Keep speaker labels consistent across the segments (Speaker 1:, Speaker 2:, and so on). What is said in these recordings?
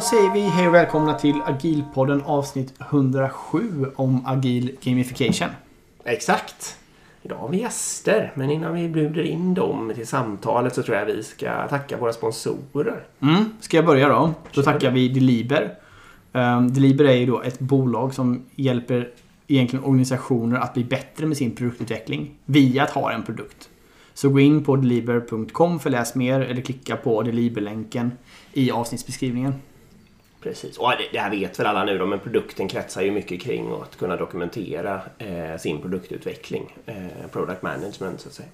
Speaker 1: Då säger vi hej och välkomna till Agilpodden avsnitt 107 om agil gamification.
Speaker 2: Exakt. Idag har vi gäster, men innan vi bjuder in dem till samtalet så tror jag vi ska tacka våra sponsorer.
Speaker 1: Mm, ska jag börja då? Då tackar vi Deliber. Um, Deliber är ju då ett bolag som hjälper egentligen organisationer att bli bättre med sin produktutveckling via att ha en produkt. Så gå in på deliber.com för att läs mer eller klicka på Deliber-länken i avsnittsbeskrivningen.
Speaker 2: Precis. Och det, det här vet väl alla nu då, men produkten kretsar ju mycket kring att kunna dokumentera eh, sin produktutveckling. Eh, product management så att säga.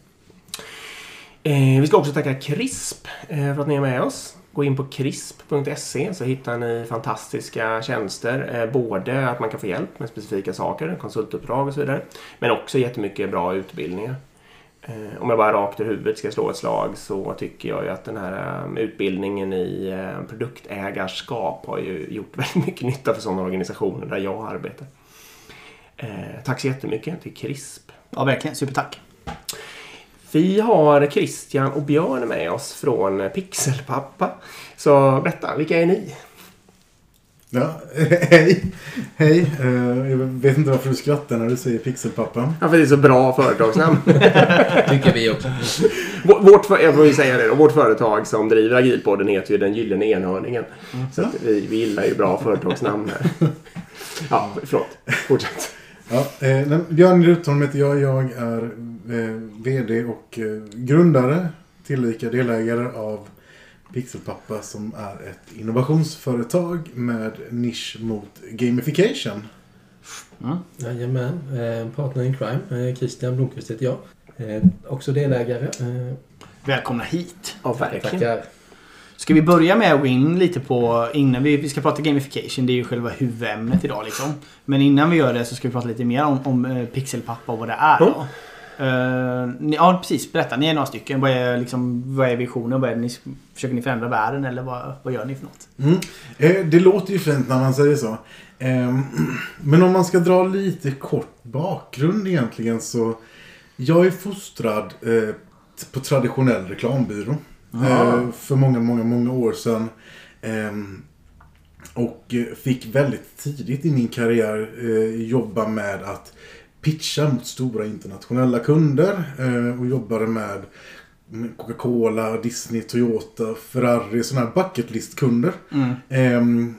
Speaker 2: Eh, vi ska också tacka CRISP eh, för att ni är med oss. Gå in på crisp.se så hittar ni fantastiska tjänster. Eh, både att man kan få hjälp med specifika saker, konsultuppdrag och så vidare. Men också jättemycket bra utbildningar. Eh, om jag bara rakt ur huvudet ska slå ett slag så tycker jag ju att den här eh, utbildningen i eh, produktägarskap har ju gjort väldigt mycket nytta för sådana organisationer där jag arbetar. Eh, tack så jättemycket till CRISP.
Speaker 1: Ja, verkligen. Supertack.
Speaker 2: Vi har Christian och Björn med oss från Pixelpappa. Så berätta, vilka är ni?
Speaker 3: Ja, hej. Hej. Eh, Jag vet inte varför du skrattar när du säger pixelpappa.
Speaker 2: Ja, för det är så bra företagsnamn.
Speaker 4: Tycker vi också.
Speaker 2: Vår- Vårt, jag får ju säga det då, vårt företag som driver Agilpodden heter ju Den Gyllene Enhörningen. Så att vi, vi gillar ju bra företagsnamn här. Ja, förlåt. Fortsätt.
Speaker 3: Ja, eh, Björn Rutholm heter jag. Jag är eh, VD och eh, grundare, tillika delägare av Pixelpappa som är ett innovationsföretag med nisch mot gamification.
Speaker 4: Jajamän. Eh, partner in crime. Eh, Christian Blomqvist heter jag. Eh, också delägare. Eh,
Speaker 1: Välkomna hit.
Speaker 2: Ja, verkligen.
Speaker 4: tackar.
Speaker 1: Ska vi börja med att gå in lite på, innan vi, vi ska prata gamification, det är ju själva huvudämnet idag liksom. Men innan vi gör det så ska vi prata lite mer om, om pixelpappa och vad det är då. Eh, ni- ja precis, berätta. Ni är några stycken. Vad är, liksom, vad är visionen? Vad är ni, försöker ni förändra världen eller vad, vad gör ni för något?
Speaker 3: Mm. Eh, det låter ju fint när man säger så. Ehm, men om man ska dra lite kort bakgrund egentligen så. Jag är fostrad eh, på traditionell reklambyrå. Eh, för många, många, många år sedan. Ehm, och eh, fick väldigt tidigt i min karriär eh, jobba med att pitcha mot stora internationella kunder. Eh, och jobbade med Coca-Cola, Disney, Toyota, Ferrari, sådana här bucket list-kunder. Ehm,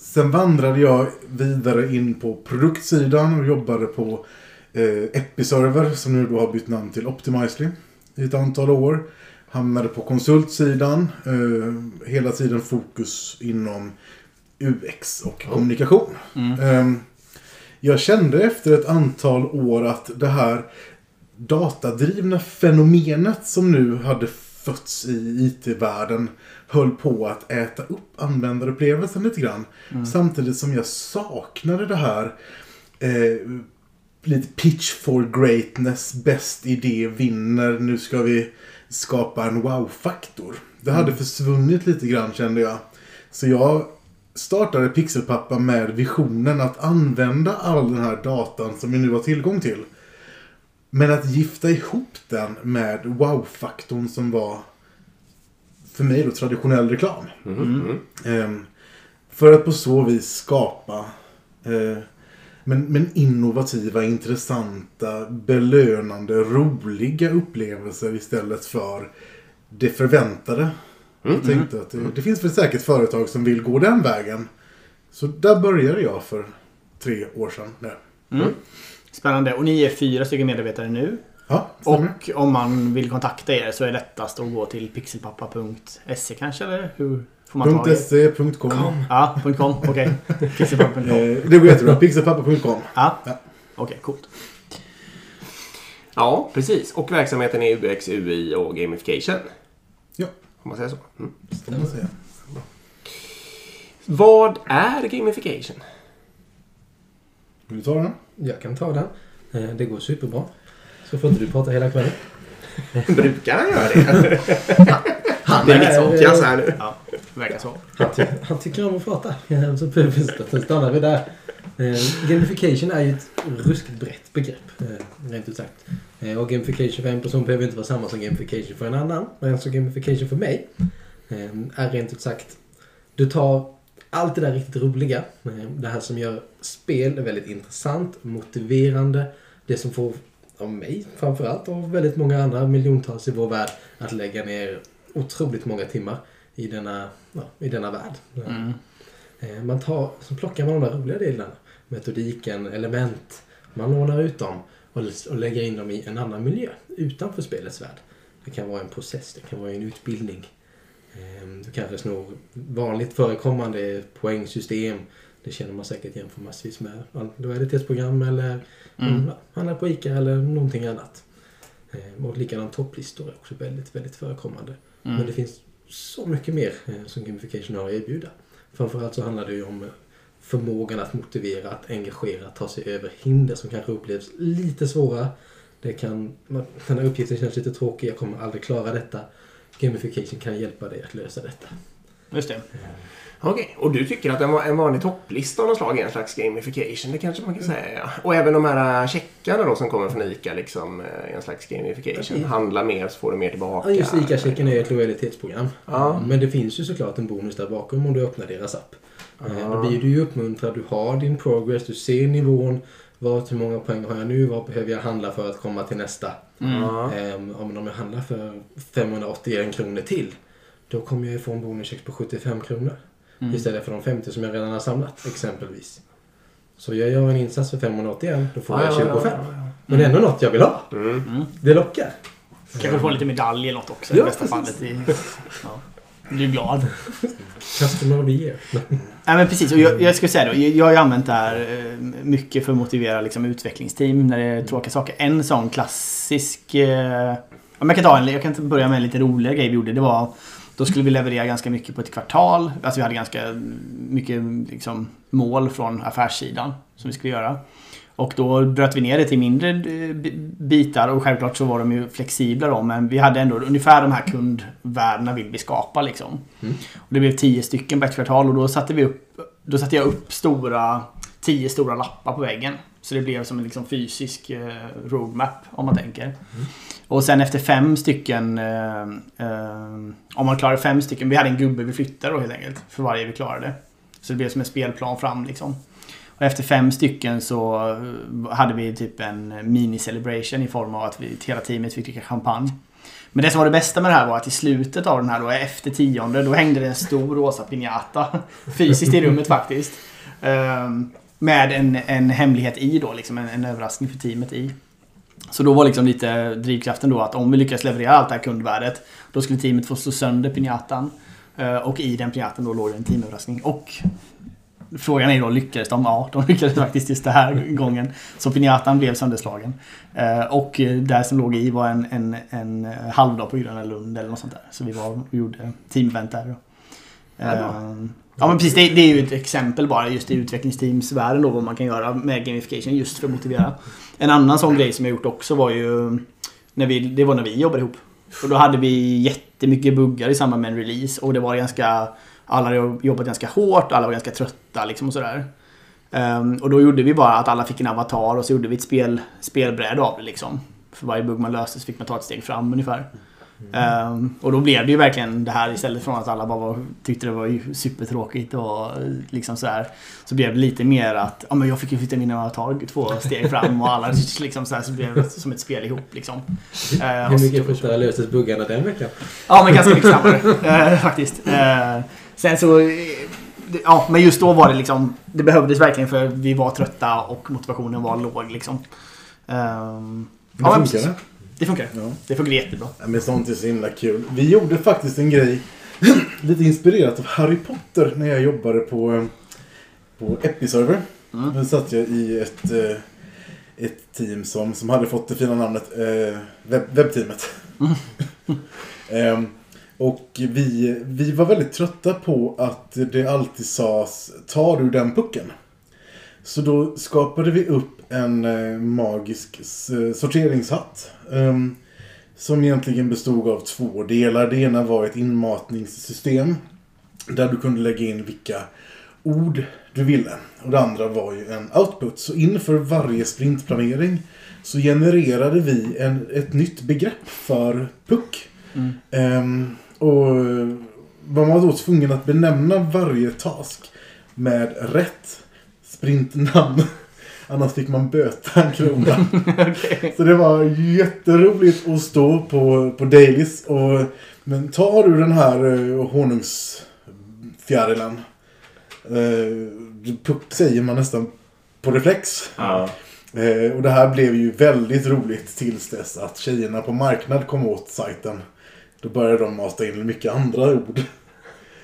Speaker 3: sen vandrade jag vidare in på produktsidan och jobbade på eh, Episerver som nu då har bytt namn till Optimizely i ett antal år. Hamnade på konsultsidan. Eh, hela tiden fokus inom UX och kommunikation. Ehm, jag kände efter ett antal år att det här datadrivna fenomenet som nu hade fötts i IT-världen höll på att äta upp användarupplevelsen lite grann. Samtidigt som jag saknade det här eh, lite pitch for greatness, bäst idé vinner, nu ska vi skapa en wow-faktor. Det hade försvunnit lite grann kände jag. Så jag startade Pixelpappa med visionen att använda all den här datan som vi nu har tillgång till. Men att gifta ihop den med wow-faktorn som var för mig då traditionell reklam. Ehm, för att på så vis skapa eh, men, men innovativa, intressanta, belönande, roliga upplevelser istället för det förväntade. Jag tänkte att det, det finns väl säkert företag som vill gå den vägen. Så där började jag för tre år sedan. nu.
Speaker 1: Mm. Spännande. Och ni är fyra stycken medarbetare nu.
Speaker 3: Ja.
Speaker 1: Och om man vill kontakta er så är det lättast att gå till pixelpappa.se kanske eller hur får man tag i?
Speaker 3: .se.com.
Speaker 1: Ja, .com. Okej. Pixelpappa.com.
Speaker 3: Eh, det går jättebra. Pixelpappa.com.
Speaker 1: Ja.
Speaker 3: Ja.
Speaker 1: Okej, coolt.
Speaker 2: Ja, precis. Och verksamheten är UX, UI och gamification. Om man säger så. Mm.
Speaker 3: man säga.
Speaker 2: Vad är gamification?
Speaker 3: Vill du ta den?
Speaker 4: Jag kan ta den. Eh, det går superbra. Så får inte du prata hela kvällen.
Speaker 2: Brukar han göra det?
Speaker 4: Han
Speaker 2: Det är lite sånt jag här nu.
Speaker 1: Ja, det verkar så.
Speaker 4: Han, ty han tycker om att prata. Så stannar vi där. Eh, gamification är ju ett ruskigt brett begrepp. Eh, rent ut sagt. Eh, och gamification för en person behöver inte vara samma som gamification för en annan. Men alltså gamification för mig eh, är rent ut sagt Du tar allt det där riktigt roliga. eh, Det här som gör spel väldigt intressant, motiverande. Det som får, av mig framförallt, och väldigt många andra miljontals i vår värld, att lägga ner otroligt många timmar i denna, ja, i denna värld.
Speaker 1: Mm.
Speaker 4: Eh, Man tar, så plockar man de där roliga delarna. Metodiken, element. Man lånar ut dem och, och lägger in dem i en annan miljö utanför spelets värld. Det kan vara en process, det kan vara en utbildning. Eh, Du kanske snor vanligt förekommande poängsystem. Det känner man säkert igen från massvis med lojalitetsprogram eller
Speaker 1: Mm.
Speaker 4: ja, handlar på ICA eller någonting annat. Eh, Och likadant topplistor är också väldigt, väldigt förekommande.
Speaker 1: Mm.
Speaker 4: Men det finns så mycket mer eh, som gamification har att erbjuda. Framförallt så handlar det ju om eh, förmågan att motivera, att engagera, att ta sig över hinder som kanske upplevs lite svåra. Det kan, den här uppgiften känns lite tråkig, jag kommer aldrig klara detta. Gamification kan hjälpa dig att lösa detta.
Speaker 1: Just det.
Speaker 2: Okej, och du tycker att en, va- en vanlig topplista av något slag är en slags gamification? Det kanske man kan säga, ja. Och även de här äh, checkarna då som kommer från ICA liksom, äh, är en slags gamification. Handla mer så får du mer tillbaka.
Speaker 4: Ja, just ICA-checken är ett lojalitetsprogram.
Speaker 2: Ja.
Speaker 4: Men det finns ju såklart en bonus där bakom om du öppnar deras app. Eh,
Speaker 2: Ja.
Speaker 4: Då blir du ju uppmuntrad, du har din progress, du ser nivån. Vad, hur många poäng har jag nu? Vad behöver jag handla för att komma till nästa?
Speaker 1: Mm.
Speaker 4: Om om jag handlar för 581 kronor till, då kommer jag ju få en bonuscheck på 75 kronor.
Speaker 1: Mm.
Speaker 4: Istället för de 50 som jag redan har samlat, exempelvis. Så jag gör en insats för 581, då får jag 25.
Speaker 2: ja, ja.
Speaker 4: Men ändå något jag vill ha.
Speaker 2: Mm.
Speaker 1: Mm.
Speaker 4: Det lockar.
Speaker 1: Kanske få lite medalj eller något också
Speaker 4: Ja,
Speaker 1: i bästa fallet. I, ja. Du är glad.
Speaker 4: Customer of the year.
Speaker 1: Nej men precis, och jag, jag skulle säga då, jag, jag har ju använt det här eh, mycket för att motivera liksom, utvecklingsteam när det är tråkiga saker. En sån klassisk... Eh, om jag kan ta en, jag kan börja med en lite roligare grej vi gjorde. Det var, då skulle vi leverera ganska mycket på ett kvartal. Alltså vi hade ganska mycket liksom, mål från affärssidan som vi skulle göra. Och då bröt vi ner det till mindre eh, bi- bitar och självklart så var de ju flexibla då men vi hade ändå ungefär de här kundvärdena vill vi skapa liksom.
Speaker 4: Mm.
Speaker 1: Och det blev tio stycken på ett kvartal och då satte vi upp Då satte jag upp stora Tio stora lappar på väggen. Så det blev som en liksom fysisk eh, roadmap om man tänker. Och sen efter fem stycken eh, eh, Om man klarade fem stycken Vi hade en gubbe vi flyttade då helt enkelt För varje vi klarade. Så det blev som en spelplan fram liksom. Och efter fem stycken så eh, hade vi typ en mini-celebration i form av att vi, hela teamet fick dricka champagne. Men det som var det bästa med det här var att i slutet av den här då, efter tionde, då hängde det en stor rosa pinjata. Fysiskt i rummet faktiskt. Eh, med en, en hemlighet i då, liksom en, en överraskning för teamet i. Så då var liksom lite drivkraften då att om vi lyckas leverera allt det här kundvärdet Då skulle teamet få slå sönder pinjatan eh, Och i den pinjatan då låg det en teamöverraskning. Och Frågan är då, lyckades de? Ja, de lyckades faktiskt just den här gången. Så pinjatan blev sönderslagen. Eh, och där som låg i var en, en, en halvdag på Gröna Lund eller något sånt där. Så vi var och gjorde teamevent där.
Speaker 2: Ja,
Speaker 1: ehm, Ja men precis, det, det är ju ett exempel bara just i utvecklingsteamsvärlden då vad man kan göra med gamification just för att motivera. En annan sån grej som jag gjort också var ju när vi, Det var när vi jobbade ihop. Och då hade vi jättemycket buggar i samband med en release och det var ganska Alla hade jobbat ganska hårt, alla var ganska trötta liksom och sådär. Um, och då gjorde vi bara att alla fick en avatar och så gjorde vi ett spel, spelbräde av det liksom. För varje bugg man löste så fick man ta ett steg fram ungefär. Ehm, och då blev det ju verkligen det här istället från att alla bara var, tyckte det var supertråkigt och liksom sådär. Så blev det lite mer att ja, men jag fick ju flytta min avatar två steg fram och alla liksom sådär, så blev det som ett spel ihop liksom. Ehm,
Speaker 4: Hur mycket fortare löstes buggarna den veckan?
Speaker 1: Ja, men ganska mycket snabbare eh, faktiskt. Eh, sen så... Ja, men just då var det liksom... Det behövdes verkligen för vi var trötta och motivationen var låg liksom. Ehm,
Speaker 3: Det
Speaker 1: ja.
Speaker 3: Det.
Speaker 1: Funkar.
Speaker 3: Ja.
Speaker 1: Det funkar jättebra.
Speaker 3: Ja, men sånt är så himla kul. Vi gjorde faktiskt en grej lite inspirerat av Harry Potter när jag jobbade på, eh, på Episerver.
Speaker 1: Mm.
Speaker 3: Då satt jag i ett, eh, ett team som, som hade fått det fina namnet eh, webb, Webbteamet. Ehm, och vi, vi var väldigt trötta på att det alltid sades tar du den pucken? Så då skapade vi upp en eh, magisk sorteringshatt. ehm, som egentligen bestod av två delar. Det ena var ett inmatningssystem. Där du kunde lägga in vilka ord du ville. Och det andra var ju en output. Så inför varje sprintplanering så genererade vi en, ett nytt begrepp för puck.
Speaker 1: Mm.
Speaker 3: Ehm, och var man då tvungen att benämna varje task med rätt sprintnamn. Annars fick man böta en krona.
Speaker 1: Okej.
Speaker 3: Så det var jätteroligt att stå på, på dailies. Och, men tar du den här uh, honungsfjärilen. Puck säger man nästan på reflex.
Speaker 2: Ja.
Speaker 3: Eh, och det här blev ju väldigt roligt tills dess att tjejerna på marknad kom åt sajten. Då började de mata in mycket andra ord.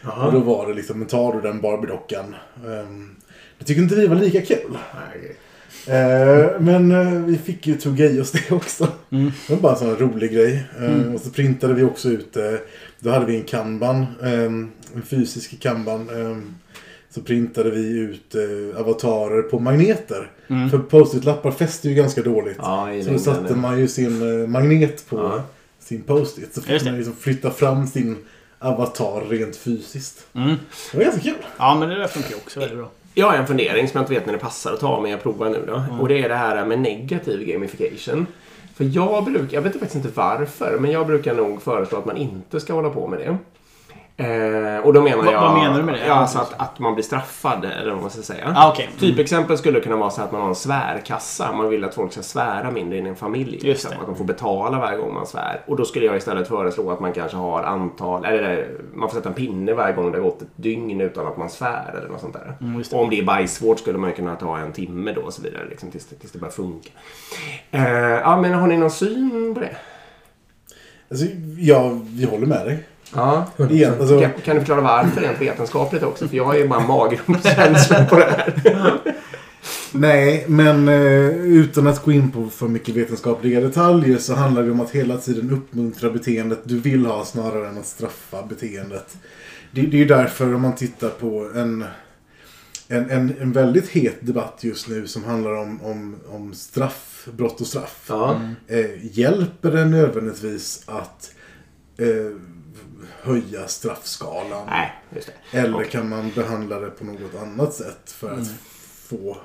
Speaker 3: Och då var det liksom, men tar du den Barbie-dockan? Um, det tycker inte vi var lika kul.
Speaker 2: Nej.
Speaker 3: Eh, men eh, vi fick ju tugga i oss det också.
Speaker 1: Mm.
Speaker 3: Det var bara en sån rolig grej. Eh, Och så printade vi också ut, då hade vi en kanban, en fysisk kanban. Så printade vi ut avatarer på magneter.
Speaker 1: Mm.
Speaker 3: För post-it-lappar fäster ju ganska dåligt.
Speaker 2: Ja,
Speaker 3: så då satte man ju sin magnet på
Speaker 2: Ja.
Speaker 3: sin post-it. Så fick man liksom flytta fram sin avatar rent fysiskt.
Speaker 1: Mm.
Speaker 3: Det var ganska kul.
Speaker 1: Ja, men det där funkar ju också väldigt bra.
Speaker 2: Jag har en fundering som jag inte vet när det passar att ta, men jag provar nu då. Och det är det här med negativ gamification. För jag brukar, jag vet faktiskt inte varför, men jag brukar nog föreslå att man inte ska hålla på med det. Eh, och då menar jag...
Speaker 1: vad menar du med det?
Speaker 2: Ja, alltså att, att man blir straffad, eller vad man ska säga.
Speaker 1: Ah, okej.
Speaker 2: Typexempel skulle kunna vara så att man har en svärkassa. Man vill att folk ska svära mindre i en familj.
Speaker 1: Just
Speaker 2: liksom.
Speaker 1: det.
Speaker 2: Att de får betala varje gång man svär. Och då skulle jag istället föreslå att man kanske har antal, eller man får sätta en pinne varje gång det har gått ett dygn utan att man svär eller något sånt där.
Speaker 1: Mm, det.
Speaker 2: och om det är bajsvård skulle man kunna ta en timme då och så vidare. Liksom, tills, det- tills det börjar funka. Eh, ja, men har ni någon syn på det?
Speaker 3: Alltså, ja, vi håller med dig.
Speaker 2: Ja.
Speaker 4: 100%.
Speaker 3: Igen, alltså,
Speaker 2: Kan, kan du förklara varför rent vetenskapligt också? För jag har ju bara magrumpskänsla på det här.
Speaker 3: Nej, men eh, utan att gå in på för mycket vetenskapliga detaljer så handlar det om att hela tiden uppmuntra beteendet du vill ha snarare än att straffa beteendet. Det, det är ju därför om man tittar på en, en, en, en väldigt het debatt just nu som handlar om, om, om straff, brott och straff.
Speaker 2: Ja.
Speaker 3: Eh, hjälper det nödvändigtvis att eh, höja straffskalan?
Speaker 2: Nej, just det.
Speaker 3: Eller
Speaker 2: Okej.
Speaker 3: kan man behandla det på något annat sätt för att få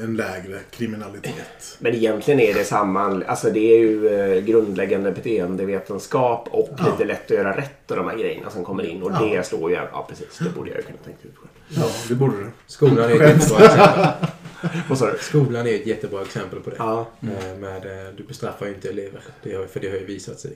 Speaker 3: en lägre kriminalitet?
Speaker 2: Men egentligen är det samma. Alltså det är ju eh, grundläggande beteendevetenskap och
Speaker 3: Ja.
Speaker 2: lite lätt att göra rätt och de här grejerna som kommer in. Och
Speaker 3: Ja.
Speaker 2: det slår ju... Ja, precis. Det borde jag ju kunna tänka ut själv.
Speaker 3: Ja, det borde det.
Speaker 4: Skolan är ett jättebra exempel.
Speaker 2: Du?
Speaker 4: Skolan är ett jättebra exempel på det.
Speaker 2: Ja.
Speaker 4: Eh, Med, eh, du bestraffar ju inte elever. Det har, för det har ju visat sig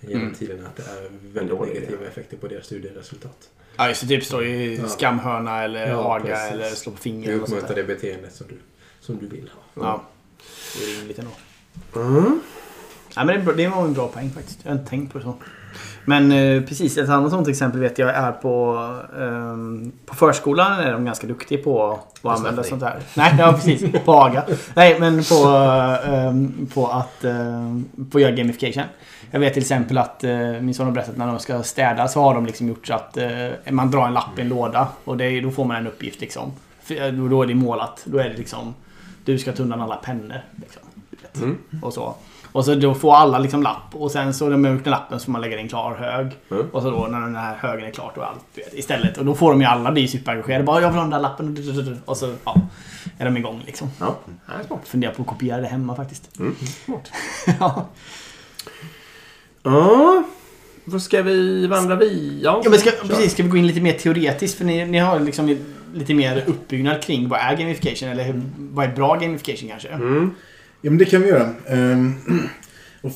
Speaker 4: genom
Speaker 1: Mm.
Speaker 4: tiden att det är väldigt
Speaker 2: dålig
Speaker 4: negativa
Speaker 2: idé.
Speaker 4: effekter på deras studieresultat.
Speaker 1: Ja, just det. Typ står ju
Speaker 4: Ja.
Speaker 1: skamhörna eller
Speaker 4: Ja,
Speaker 1: aga
Speaker 4: precis.
Speaker 1: eller slå på
Speaker 4: Du
Speaker 1: fingret. och sånt
Speaker 4: uppmuntrar det beteendet som du, som du vill ha.
Speaker 1: Ja. Det är rimligt ändå.
Speaker 2: Mm.
Speaker 1: Ja, men det, var en bra poäng faktiskt. Jag har inte tänkt på det så. Men eh, precis, ett annat sånt exempel vet jag är på, ehm, på förskolan är de ganska duktiga på att använda sånt här. Nej, ja precis. På AGA. Nej, men på, ehm, på att ehm, på göra gamification. Jag vet till exempel att eh, min son har berättat att när de ska städa så har de liksom gjort så att eh, man drar en lapp i en låda och det, då får man en uppgift liksom. För, eh, då, är det målat. Då är det liksom du ska ta undan alla pennor. Liksom.
Speaker 2: Mm.
Speaker 1: Och så. Och så då får alla liksom lapp och sen så när man gjort den lappen så får man lägga i en klar hög.
Speaker 2: Mm.
Speaker 1: Och så då när den här högen är klar då är allt vet, istället. Och då får de ju alla bli superengagerade. Bara jag vill ha den där lappen. Och så ja, är de igång liksom.
Speaker 2: Ja.
Speaker 1: Funderar på att kopiera det hemma faktiskt.
Speaker 2: Mm. Smart.
Speaker 1: ja.
Speaker 2: Ja. Vad ska vi vandra vidare?
Speaker 1: ja men ska, precis, ska vi gå in lite mer teoretiskt? För ni, ni har liksom lite mer uppbyggnad kring vad är gamification? Eller hur, vad är bra gamification kanske?
Speaker 2: Mm.
Speaker 3: Ja, men det kan vi göra. Ehm, och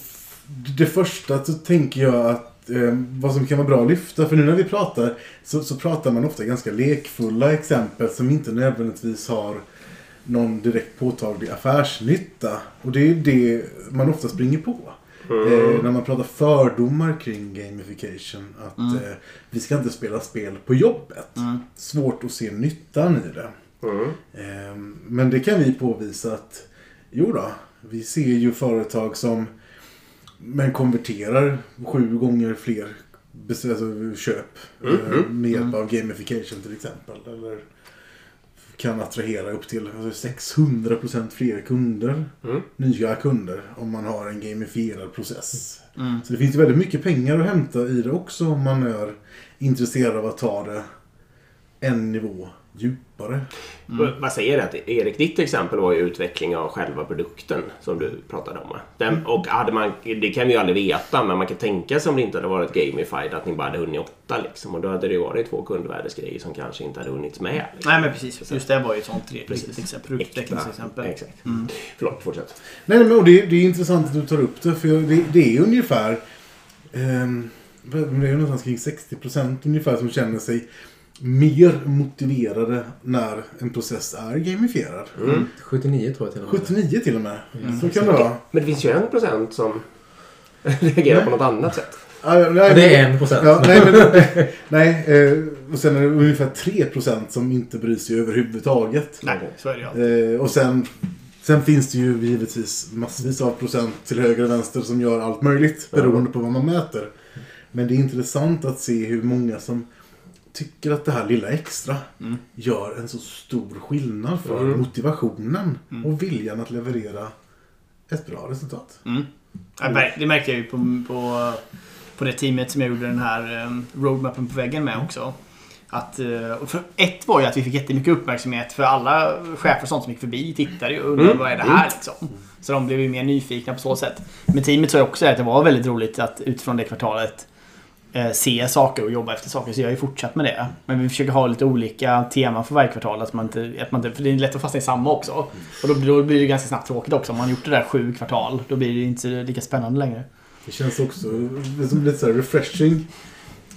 Speaker 3: det första så tänker jag att ehm, vad som kan vara bra att lyfta, för nu när vi pratar så, så pratar man ofta ganska lekfulla exempel som inte nödvändigtvis har någon direkt påtaglig affärsnytta. Och det är det man ofta springer på. Eh, när man pratar fördomar kring gamification. Att
Speaker 1: Mm.
Speaker 3: eh, vi ska inte spela spel på jobbet.
Speaker 1: Mm.
Speaker 3: Svårt att se nyttan i det.
Speaker 2: Mm.
Speaker 3: Ehm, Men det kan vi påvisa att jo då, vi ser ju företag som men konverterar sju gånger fler alltså, köp
Speaker 2: Mm,
Speaker 3: eh,
Speaker 2: mm.
Speaker 3: med hjälp av gamification till exempel. Eller kan attrahera upp till alltså, 600% fler kunder,
Speaker 2: Mm.
Speaker 3: nya kunder, om man har en gamifierad process.
Speaker 1: Mm.
Speaker 3: Så det finns väldigt mycket pengar att hämta i det också om man är intresserad av att ta det en nivå djupare.
Speaker 2: Mm. Vad säger det? Att Erik, ditt exempel var ju utveckling av själva produkten som du pratade om. Den, och hade man, det kan vi ju aldrig veta, men man kan tänka sig om det inte hade varit gamified att ni bara hade hunnit åtta liksom. Och då hade det ju varit två kundvärdesgrejer som kanske inte hade hunnits med. Liksom.
Speaker 1: Nej men precis. Just det var ju ett sånt riktigt exempel. Produktutvecklingsexempel.
Speaker 2: Exakt. Förlåt, fortsätt.
Speaker 3: Nej, men och det, det är intressant att du tar upp det. För det, det är ungefär... ehm, det är någonstans kring 60% ungefär som känner sig mer motiverade när en process är gamifierad.
Speaker 4: 79 tror jag till och med.
Speaker 3: 79 till och med. Så kan det vara.
Speaker 2: Men det finns ju en procent som reagerar på något annat sätt.
Speaker 3: Ah, ja, nej,
Speaker 4: Det är en procent.
Speaker 3: Ja, nej, men, nej eh, och sen är det ungefär 3% som inte bryr sig överhuvudtaget.
Speaker 1: Nej, så är det alltid.
Speaker 3: Eh, och sen, sen finns det ju givetvis massvis av procent till höger och vänster som gör allt möjligt beroende på vad man mäter. Men det är intressant att se hur många som tycker att det här lilla extra
Speaker 1: Mm.
Speaker 3: gör en så stor skillnad för
Speaker 2: Mm.
Speaker 3: motivationen
Speaker 1: Mm.
Speaker 3: och viljan att leverera ett bra resultat.
Speaker 1: Mm. Det märkte jag ju på, på, på det teamet som jag gjorde den här um, roadmappen på väggen med också. Att, eh, för ett var ju att vi fick jättemycket uppmärksamhet för alla chefer och sånt som gick förbi tittade ju och undrade
Speaker 2: Mm.
Speaker 1: vad är det här liksom. Så de blev ju mer nyfikna på så sätt. Men teamet sa ju också att det var väldigt roligt att utifrån det kvartalet se saker och jobba efter saker. Så jag har ju fortsatt med det. Men vi försöker ha lite olika teman för varje kvartal. Att man inte, att man inte, för det är lätt att fastna i samma också. Och då, då blir det ganska snabbt tråkigt också. Om man har gjort det där sju kvartal. Då blir det inte lika spännande längre.
Speaker 3: Det känns också som lite så här refreshing.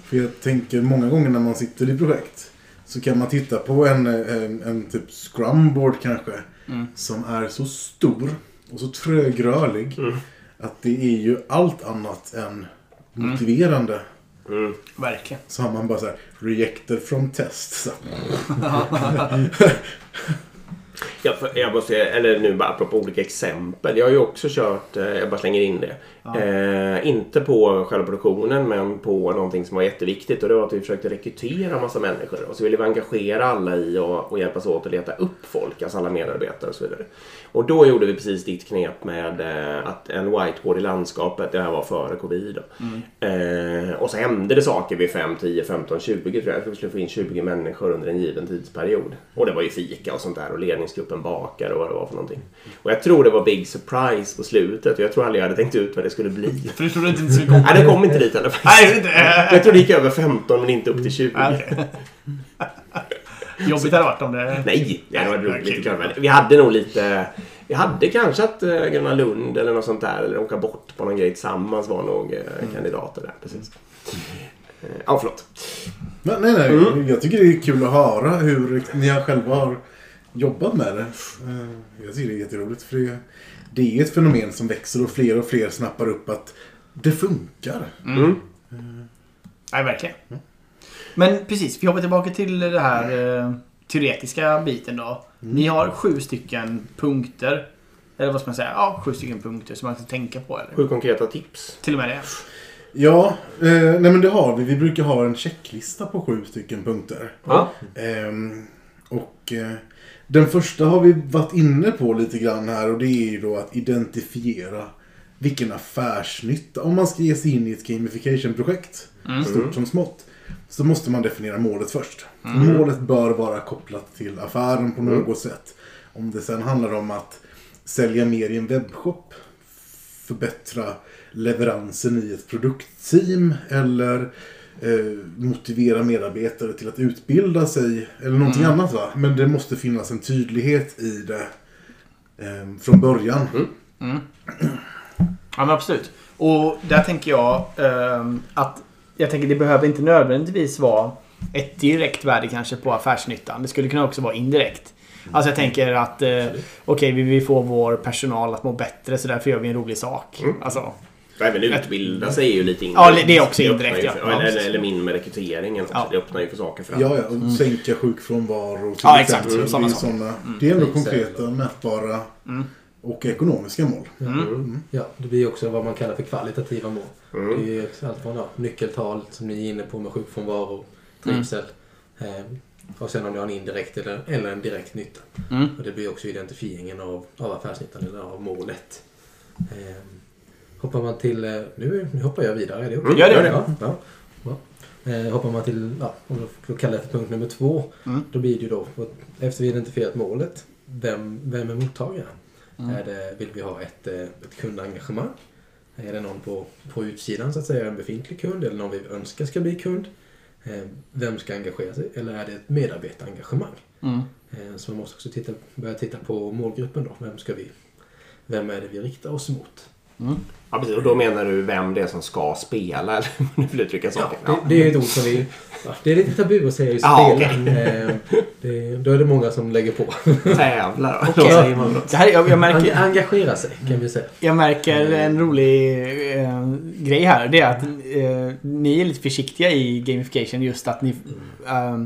Speaker 3: För jag tänker många gånger när man sitter i projekt så kan man titta på en, en, en typ scrumboard kanske
Speaker 1: Mm.
Speaker 3: som är så stor och så trögrörlig
Speaker 2: Mm.
Speaker 3: att det är ju allt annat än motiverande.
Speaker 2: Mm.
Speaker 1: Verkligen.
Speaker 3: Så har man bara så här rejected from test. Så.
Speaker 2: Ja, för jag måste, eller nu bara apropå olika exempel. Jag har ju också kört, eh, jag bara slänger in det.
Speaker 1: Ja.
Speaker 2: Eh, inte på själva produktionen men på någonting som var jätteviktigt och det var att vi försökte rekrytera massa människor. Och så ville vi engagera alla i och, och hjälpas åt att leta upp folk, alltså alla medarbetare och så vidare. Och då gjorde vi precis ditt knep med eh, att en whiteboard i landskapet, det här var före covid. Då. Eh, och så hände det saker vid 5, 10, 15, 20 tror jag. Vi skulle få in 20 människor under en given tidsperiod. Och det var ju fika och sånt där och ledningsgruppen bakar och vad det var för någonting. Och jag tror det var big surprise på slutet och jag tror aldrig jag hade tänkt ut vad det skulle bli.
Speaker 1: För du trodde inte det skulle komma?
Speaker 2: Nej, det kom inte dit.
Speaker 1: Nej, är inte.
Speaker 2: Jag tror det gick över 15 men inte upp till 20.
Speaker 1: Ja, okej. Jobbigt hade det varit om det...
Speaker 2: Nej, det hade varit roligt. Lite kul. Vi hade nog lite... Vi hade kanske att uh, Gröna Lund eller något sånt där, eller åka bort på någon grej tillsammans var nog eh, kandidater där. Precis. Eh, Ja, förlåt.
Speaker 3: Men, nej, nej.
Speaker 2: Mm.
Speaker 3: Jag tycker det är kul att höra hur ni själva har jobbat med det. Eh, Jag tycker det är jätteroligt. För det, det är ett fenomen som växer och fler och fler snappar upp att det funkar.
Speaker 2: Mm.
Speaker 1: Nej, verkligen. Men precis, vi hoppar tillbaka till det här eh, teoretiska biten då. Ni har sju stycken punkter. Eller vad ska man säga? Ja, sju stycken punkter som man ska tänka på. Eller?
Speaker 2: Sju konkreta tips.
Speaker 1: Till och med det.
Speaker 3: Ja, eh, nej men det har vi. Vi brukar ha en checklista på sju stycken punkter.
Speaker 2: Ja.
Speaker 3: Ehm, och eh, den första har vi varit inne på lite grann här och det är ju då att identifiera vilken affärsnytta. Om man ska ge sig in i ett gamification-projekt,
Speaker 1: Mm.
Speaker 3: stort som smått, så måste man definiera målet först. Målet bör vara kopplat till affären på något sätt. Om det sen handlar om att sälja mer i en webbshop, förbättra leveransen i ett produktteam eller eh, motivera medarbetare till att utbilda sig eller någonting annat. Va? Men det måste finnas en tydlighet i det eh, från början.
Speaker 1: Mm. Ja, men absolut. Och där tänker jag ehm, att jag tänker det behöver inte nödvändigtvis vara ett direkt värde kanske på affärsnyttan. Det skulle kunna också vara indirekt. Alltså jag tänker att eh, okej, vi vill få vår personal att må bättre så därför gör vi en rolig sak.
Speaker 2: Mm.
Speaker 1: Alltså,
Speaker 2: även utbilda sig är ju lite
Speaker 1: Ja,
Speaker 2: indirekt.
Speaker 1: det är också
Speaker 2: öppnar
Speaker 1: indirekt, ja.
Speaker 2: för-
Speaker 1: Ja,
Speaker 2: eller, eller min med rekryteringen också.
Speaker 1: Ja.
Speaker 2: Det öppnar ju för saker framåt.
Speaker 3: Ja, ja, och sänka sjukfrånvaro. till
Speaker 1: Ja, exakt.
Speaker 3: exempel.
Speaker 1: Sådana
Speaker 3: det, är
Speaker 1: saker.
Speaker 3: såna, det är ändå
Speaker 4: Mm.
Speaker 3: konkreta, mätbara
Speaker 1: Mm.
Speaker 3: och ekonomiska mål.
Speaker 2: Mm.
Speaker 4: Ja, det blir också vad man kallar för kvalitativa mål.
Speaker 2: Mm.
Speaker 4: Det är ju allt från ja, nyckeltal som ni är inne på med sjukfrånvaro, trivsel. Eh, och sen om du har en indirekt eller, eller en direkt nytta.
Speaker 1: mm.
Speaker 4: Och det blir också identifieringen av, av affärsnyttan eller av målet. Eh, hoppar man till... Eh, nu, nu hoppar jag vidare, är det okej?
Speaker 2: Mm, gör det.
Speaker 4: Ja, ja, ja. Eh, hoppar man till, ja, om du kallar det för punkt nummer två,
Speaker 1: Mm.
Speaker 4: då blir det ju då, efter vi identifierat målet, vem, vem är mottagaren?
Speaker 1: Mm.
Speaker 4: Är det, vill vi ha ett, eh, ett kundengagemang? Är det någon på, på utsidan så att säga, en befintlig kund eller någon vi önskar ska bli kund? Eh, Vem ska engagera sig? Eller är det ett medarbetarengagemang?
Speaker 1: Mm.
Speaker 4: Eh, Så man måste också titta, börja titta på målgruppen då. Vem ska vi, vem är det vi riktar oss mot?
Speaker 1: Mm.
Speaker 2: Ja, precis. Och då menar du vem det är som ska spela, eller hur du vill uttrycka saken?
Speaker 4: Det, det är ett ord som vi... Ja, det är lite tabu att säga just
Speaker 2: Ja,
Speaker 4: spela. Eh, det, då är det många som lägger på.
Speaker 2: Säger man då.
Speaker 1: Det här, jag, jag, märker,
Speaker 4: Eng- Engagera sig kan vi säga.
Speaker 1: jag märker en rolig eh, grej här. Det är att eh, ni är lite försiktiga i gamification. Just att ni... eh,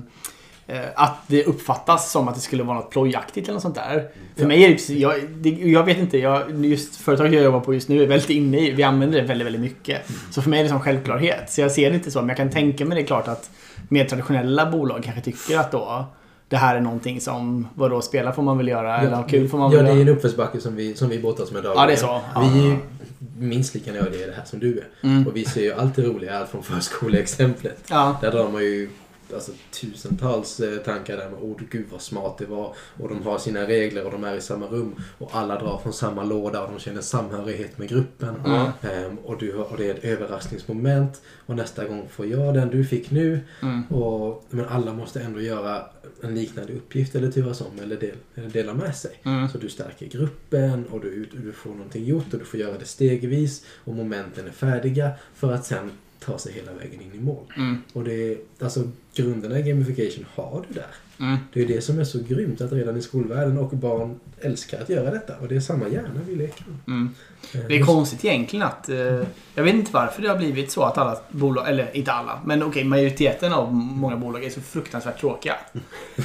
Speaker 1: att det uppfattas som att det skulle vara något plojaktigt eller något sånt där. För mig är det precis, jag, det, jag vet inte, jag, just företaget jag jobbar på just nu är väldigt inne i, vi använder det väldigt, väldigt mycket. Så för mig är det som självklarhet. Så jag ser det inte så, men jag kan tänka mig det är klart att mer traditionella bolag kanske tycker att då det här är någonting som, vadå, spela får man väl göra eller ha kul får man
Speaker 4: Ja,
Speaker 1: väl
Speaker 4: det är
Speaker 1: göra.
Speaker 4: en uppförsbacke som vi, som vi brottas med dagligen.
Speaker 1: Ja, det är så.
Speaker 4: Vi är minst lika nördiga i det här som du är.
Speaker 1: Mm.
Speaker 4: Och vi ser ju allt det roliga, allt från förskoleexemplet.
Speaker 1: Ja.
Speaker 4: Där drar man ju alltså, tusentals eh, tankar där med oh gud vad smart det var. Och de har sina regler och de är i samma rum. Och alla drar från samma låda och de känner samhörighet med gruppen.
Speaker 1: Mm.
Speaker 4: Ehm, och, du, och det är ett överraskningsmoment. Och nästa gång får jag den du fick nu.
Speaker 1: Mm.
Speaker 4: Och, men alla måste ändå göra en liknande uppgift eller turas om eller, del, eller dela med sig.
Speaker 1: Mm.
Speaker 4: Så du stärker gruppen och du, du får någonting gjort och du får göra det stegvis och momenten är färdiga för att sen ta sig hela vägen in i mål.
Speaker 1: Mm.
Speaker 4: Och det är, alltså grunderna i gamification har du där.
Speaker 1: Mm.
Speaker 4: Det är det som är så grymt att redan i skolvärlden och barn älskar att göra detta och det är samma hjärna vi leker med.
Speaker 1: Mm.
Speaker 4: Eh,
Speaker 1: Det är konstigt egentligen att... Eh, jag vet inte varför det har blivit så att alla bolag, eller inte alla, men okej majoriteten av många bolag är så fruktansvärt tråkiga.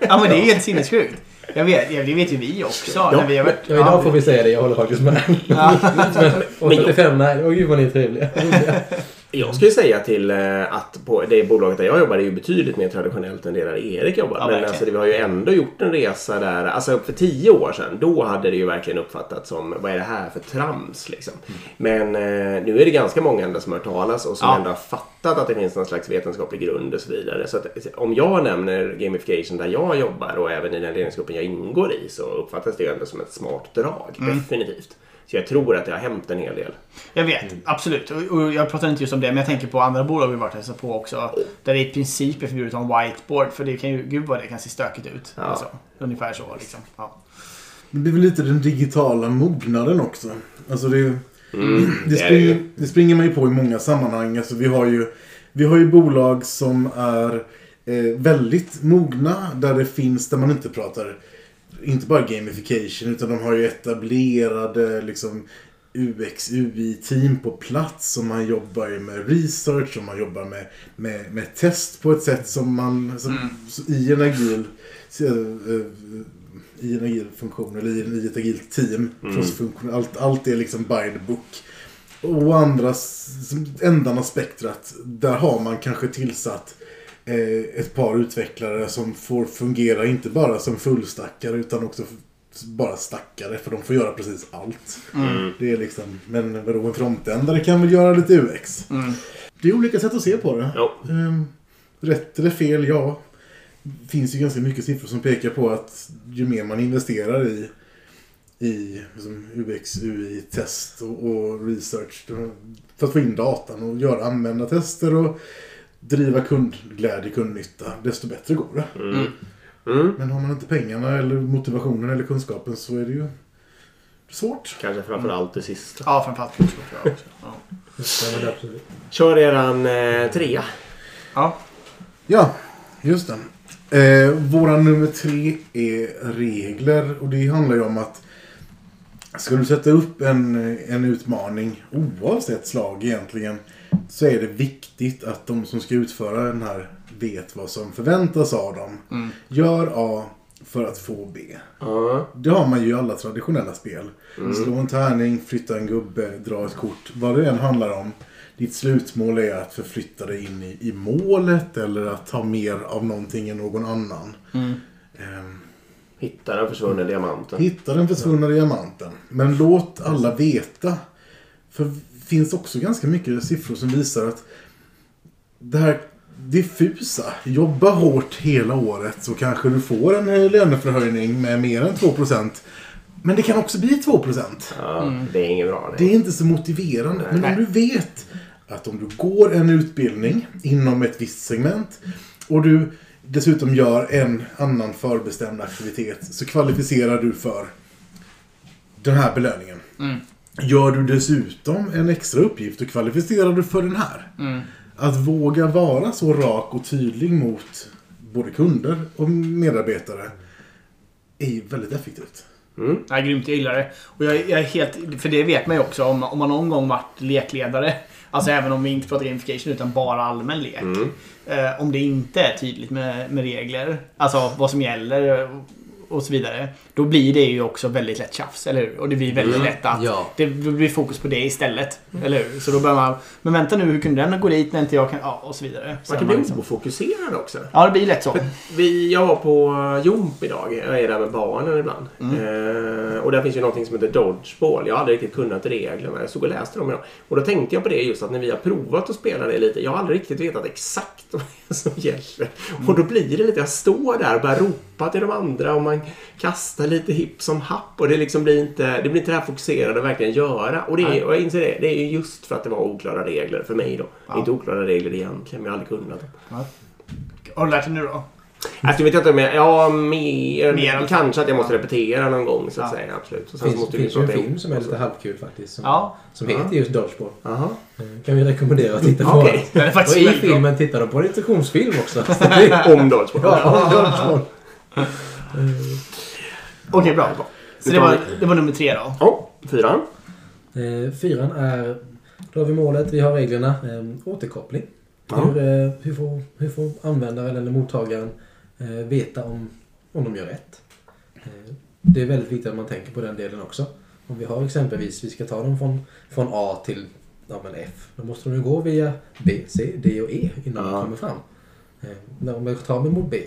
Speaker 1: ja men det är helt sinnessjukt. Jag vet, ja, det vet ju vi också. när vi har varit,
Speaker 4: Ja, idag får vi säga det, jag håller faktiskt med.
Speaker 1: Ja.
Speaker 4: Men 85, nej, åh gud vad ni är trevliga.
Speaker 2: Jag skulle säga till eh, att på det bolaget där jag jobbar är ju betydligt mer traditionellt än det där Erik jobbar.
Speaker 1: Ja,
Speaker 2: Men alltså, vi har ju ändå gjort en resa där, alltså för tio år sedan, då hade det ju verkligen uppfattats som vad är det här för trams liksom. Men eh, nu är det ganska många ändå som har hört talas och som
Speaker 1: Ja.
Speaker 2: ändå har fattat att det finns någon slags vetenskaplig grund och så vidare. Så att, om jag nämner gamification där jag jobbar och även i den ledningsgruppen jag ingår i så uppfattas det ju ändå som ett smart drag.
Speaker 1: Mm.
Speaker 2: Definitivt. Så jag tror att det har hänt en hel del.
Speaker 1: Jag vet, absolut. Och- jag pratar inte just om det, men jag tänker på andra bolag vi varit och på också. Där det i princip är förbjudet att ha en whiteboard. För det kan ju, gud vad det kan se stökigt ut.
Speaker 2: Ja.
Speaker 1: Alltså, ungefär så liksom. Ja.
Speaker 3: Det blir väl lite den digitala mognaden också. Alltså det,
Speaker 2: Mm,
Speaker 3: det,
Speaker 2: det
Speaker 3: springer, det springer man ju på i många sammanhang. Alltså vi, har ju, vi har ju bolag som är eh, väldigt mogna. Där det finns, där man inte pratar, inte bara gamification. Utan de har ju etablerade liksom UX, UI-team på plats. Och man jobbar ju med research och man jobbar med, med, med test på ett sätt som man som, i en agil eh, eh, i en agil funktion eller i, ett agilt team. Crossfunktion, allt, allt är liksom by the book. Och andra ändan av spektrat, där har man kanske tillsatt eh, ett par utvecklare som får fungera inte bara som fullstackare utan också bara stackare för de får göra precis allt.
Speaker 2: Mm.
Speaker 3: Det är liksom, men vadå, en frontändare kan väl göra lite UX?
Speaker 1: Mm.
Speaker 3: Det är olika sätt att se på det. Ehm, rätt eller fel, ja. Det finns ju ganska mycket siffror som pekar på att ju mer man investerar i, i liksom UX, UI, test och, och research för att få in datan och göra användartester och driva kundglädje, kundnytta, desto bättre går det.
Speaker 2: Mm. Mm.
Speaker 3: Men har man inte pengarna eller motivationen eller kunskapen så är det ju svårt.
Speaker 2: Kanske framförallt det sista.
Speaker 1: Ja, framförallt kunskap tror jag också. Ja.
Speaker 2: Kör eran eh, trea.
Speaker 1: ja.
Speaker 3: Ja, just det. Eh, våra nummer tre är regler och det handlar ju om att ska du sätta upp en, en utmaning oavsett slag egentligen så är det viktigt att de som ska utföra den här vet vad som förväntas av dem.
Speaker 1: Mm.
Speaker 3: Gör A för att få B.
Speaker 2: Ja.
Speaker 3: Det har man ju i alla traditionella spel. Slå en tärning, flytta en gubbe, dra ett kort. Vad det än handlar om. Ditt slutmål är att förflytta dig in i, i målet eller att ha mer av någonting än någon annan.
Speaker 1: Mm.
Speaker 3: Ehm,
Speaker 2: Hitta den försvunna diamanten.
Speaker 3: hitta den försvunna diamanten. Men låt alla veta. För finns också ganska mycket siffror som visar att det här diffusa. Jobba hårt hela året så kanske du får en löneförhöjning med mer än 2%. Men det kan också bli 2%.
Speaker 2: Ja, Det är inget bra.
Speaker 3: Det
Speaker 2: Nej.
Speaker 3: är inte så motiverande. Men
Speaker 1: Nej.
Speaker 3: om du vet att om du går en utbildning inom ett visst segment och du dessutom gör en annan förbestämd aktivitet så kvalificerar du för den här belöningen.
Speaker 1: Mm.
Speaker 3: Gör du dessutom en extra uppgift och kvalificerar du för den här.
Speaker 1: Mm.
Speaker 3: Att våga vara så rak och tydlig mot både kunder och medarbetare är ju väldigt effektivt.
Speaker 2: Mm.
Speaker 1: Ja, grymt, jag gillar det. Och jag, jag är helt, för det vet man ju också om, om man någon gång varit lekledare. Alltså även om vi inte pratar gamification utan bara allmän lek.
Speaker 2: Mm.
Speaker 1: Eh, om det inte är tydligt med, med regler, alltså vad som gäller och så vidare. Då blir det ju också väldigt lätt tjafs, eller hur? Och det blir väldigt
Speaker 2: Mm.
Speaker 1: lätt att
Speaker 4: Ja.
Speaker 1: det blir fokus på det istället. Eller hur? Så då börjar man, men vänta nu, hur kunde den gå dit när inte jag kan, ja och så vidare. Så
Speaker 2: Man kan bli
Speaker 1: liksom-
Speaker 2: ofokuserad också.
Speaker 1: Ja, det blir lätt så.
Speaker 2: Vi, jag var på Jomp idag. Jag är där med barnen ibland. Eh, och där finns ju någonting som heter Dodgeball. Jag har aldrig riktigt kunnat reglerna. Jag stod och läste dem idag. Och då tänkte jag på det just att när vi har provat att spela det lite. Jag har aldrig riktigt vetat exakt vad som gäller. Och då blir det lite, jag står där och börjar ropa till de andra och man kastar lite hipp som happ. Och det liksom blir inte, det blir inte det här fokuserade att verkligen göra. Och, det är, och jag inser det, det är ju just för att det var oklara regler för mig då.
Speaker 1: Ja.
Speaker 2: Inte oklara regler egentligen, men jag har aldrig kunnat dem.
Speaker 1: Ja. Har du lärt dig nu då?
Speaker 2: Alltså, jag vet inte om jag... Ja, mer...
Speaker 1: Mer
Speaker 2: kanske att jag måste repetera någon gång så att
Speaker 1: Ja.
Speaker 2: säga. Absolut.
Speaker 4: Det
Speaker 2: sen så
Speaker 4: finns,
Speaker 2: måste
Speaker 4: finns ju en film som är lite halvkul faktiskt. Som,
Speaker 1: Ja.
Speaker 4: som
Speaker 2: Ja.
Speaker 4: heter just Dodgeball.
Speaker 2: Jaha.
Speaker 4: Eh, Kan vi rekommendera att titta på.
Speaker 1: Är
Speaker 4: Och i
Speaker 1: bra.
Speaker 4: filmen tittar de på en instruktionsfilm också.
Speaker 2: Om Dodgeball.
Speaker 4: ja, Dodgeball.
Speaker 1: Okej, bra. Så det var, det var nummer tre då.
Speaker 2: Ja, fyran.
Speaker 4: Eh, fyran är, då har vi målet, vi har reglerna. Eh, återkoppling. Hur, eh, hur, får, hur får användaren eller mottagaren eh, veta om, om de gör rätt? Eh, det är väldigt viktigt att man tänker på den delen också. Om vi har exempelvis, vi ska ta dem från, från A till ja, men F. Då måste de ju gå via B, C, D och E innan
Speaker 2: Ja.
Speaker 4: de kommer fram. Eh, när om jag tar mig mot B,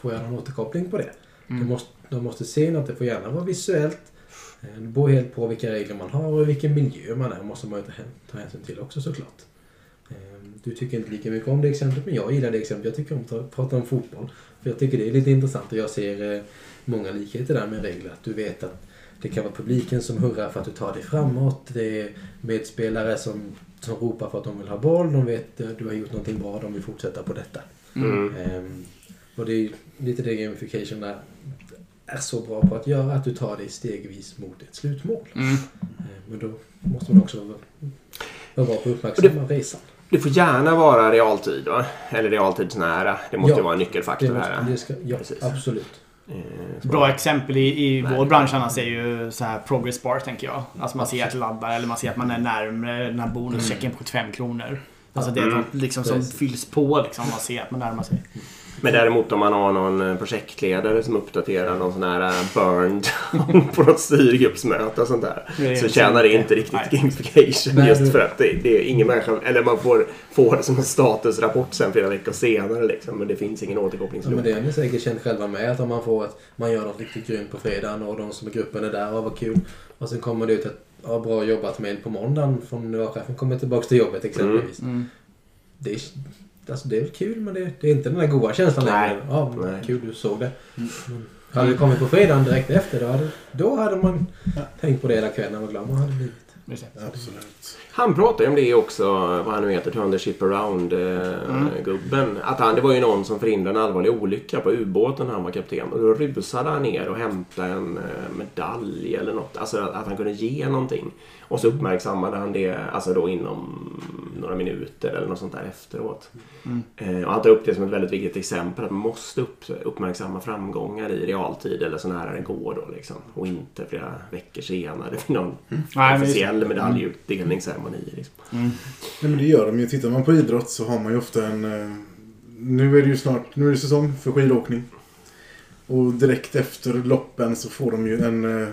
Speaker 4: får jag någon återkoppling på det?
Speaker 1: Mm.
Speaker 4: De, måste, de måste se något, det får gärna vara visuellt. Eh, Det beror helt på vilka regler man har och vilken miljö man är. måste man ju ta, hän- ta hänsyn till också såklart. Eh, Du tycker inte lika mycket om det exemplet, men jag gillar det exemplet. Jag tycker om att ta- prata om fotboll. För jag tycker det är lite intressant och jag ser eh, många likheter där med regler. Att du vet att det kan vara publiken som hurrar för att du tar dig framåt. Det är medspelare som, som ropar för att de vill ha boll. De vet att du har gjort någonting bra, de vill fortsätta på detta.
Speaker 2: Mm.
Speaker 4: Och det är lite det gamification är, är så bra på att göra, att du tar dig stegvis mot ett slutmål.
Speaker 1: Mm.
Speaker 4: Ehm, men då måste man också vara, vara bra på att uppmärksamma resan.
Speaker 2: Det får gärna vara realtid, va? Eller realtidsnära. Det måste
Speaker 4: Ja.
Speaker 2: ju vara en nyckelfaktor
Speaker 4: Det måste,
Speaker 2: här.
Speaker 4: det ska, ja,
Speaker 2: Precis.
Speaker 4: absolut.
Speaker 2: Eh, så-
Speaker 1: Bra exempel i, i
Speaker 2: Nej.
Speaker 1: vår bransch annars är ju så här progress bar tänker jag. Alltså man ser att det laddar eller man ser att man är närmare den här bonuschecken på 75 kronor. Alltså det är
Speaker 2: Mm.
Speaker 1: liksom som
Speaker 4: Precis.
Speaker 1: fylls på liksom. Man ser att man närmar sig.
Speaker 2: Men däremot om man har någon eh, projektledare som uppdaterar någon sån här eh, burned på något styrgruppsmöte och sånt där.
Speaker 1: Det är
Speaker 2: Så tjänar det inte riktigt
Speaker 1: Nej.
Speaker 2: gamification
Speaker 4: Nej,
Speaker 2: just för att det, det är ingen människa, eller man får, får det som en statusrapport sen flera veckor senare liksom. Men det finns ingen
Speaker 4: Ja, men
Speaker 2: återkopplingsloop.
Speaker 4: det har ni säkert känt själva med att om man får att man gör något riktigt grymt på fredagen och de som är gruppen är där och vad kul. Och sen kommer det ut ett ja, bra jobbat mail på måndagen från chefen kommer tillbaka till jobbet exempelvis.
Speaker 1: Mm.
Speaker 4: Det, är, alltså, det är väl kul men det, det är inte den där goda känslan
Speaker 2: Nej.
Speaker 4: längre. Ja,
Speaker 2: Nej.
Speaker 4: kul du såg det.
Speaker 1: Mm.
Speaker 4: Men hade det kommit på fredagen direkt efter då hade, då hade man tänkt på det hela kvällen och vad glad man hade blivit.
Speaker 3: Absolut.
Speaker 2: Han pratar ju om det också, vad han nu heter, Turn the Ship
Speaker 1: Mm.
Speaker 2: Around-gubben. Att han, det var ju någon som förhindrade en allvarlig olycka på ubåten när han var kapten. Och då rusade han ner och hämtade en eh, medalj eller något. Alltså att, att han kunde ge någonting. Och så uppmärksammade han det alltså då inom några minuter eller något sånt där efteråt.
Speaker 1: Mm.
Speaker 2: Eh, och han tar upp det som ett väldigt viktigt exempel. Att man måste upp, uppmärksamma framgångar i realtid eller så nära det går då liksom. Och inte flera veckor senare vid någon
Speaker 1: Nej, men just-
Speaker 2: officiell medaljutdelningsceremoni. Liksom.
Speaker 1: Mm.
Speaker 3: Nej, men det gör de ju. Tittar man på idrott så har man ju ofta en... eh, Nu är det ju snart nu är det säsong för skidåkning. Och direkt efter loppen så får de ju en, eh,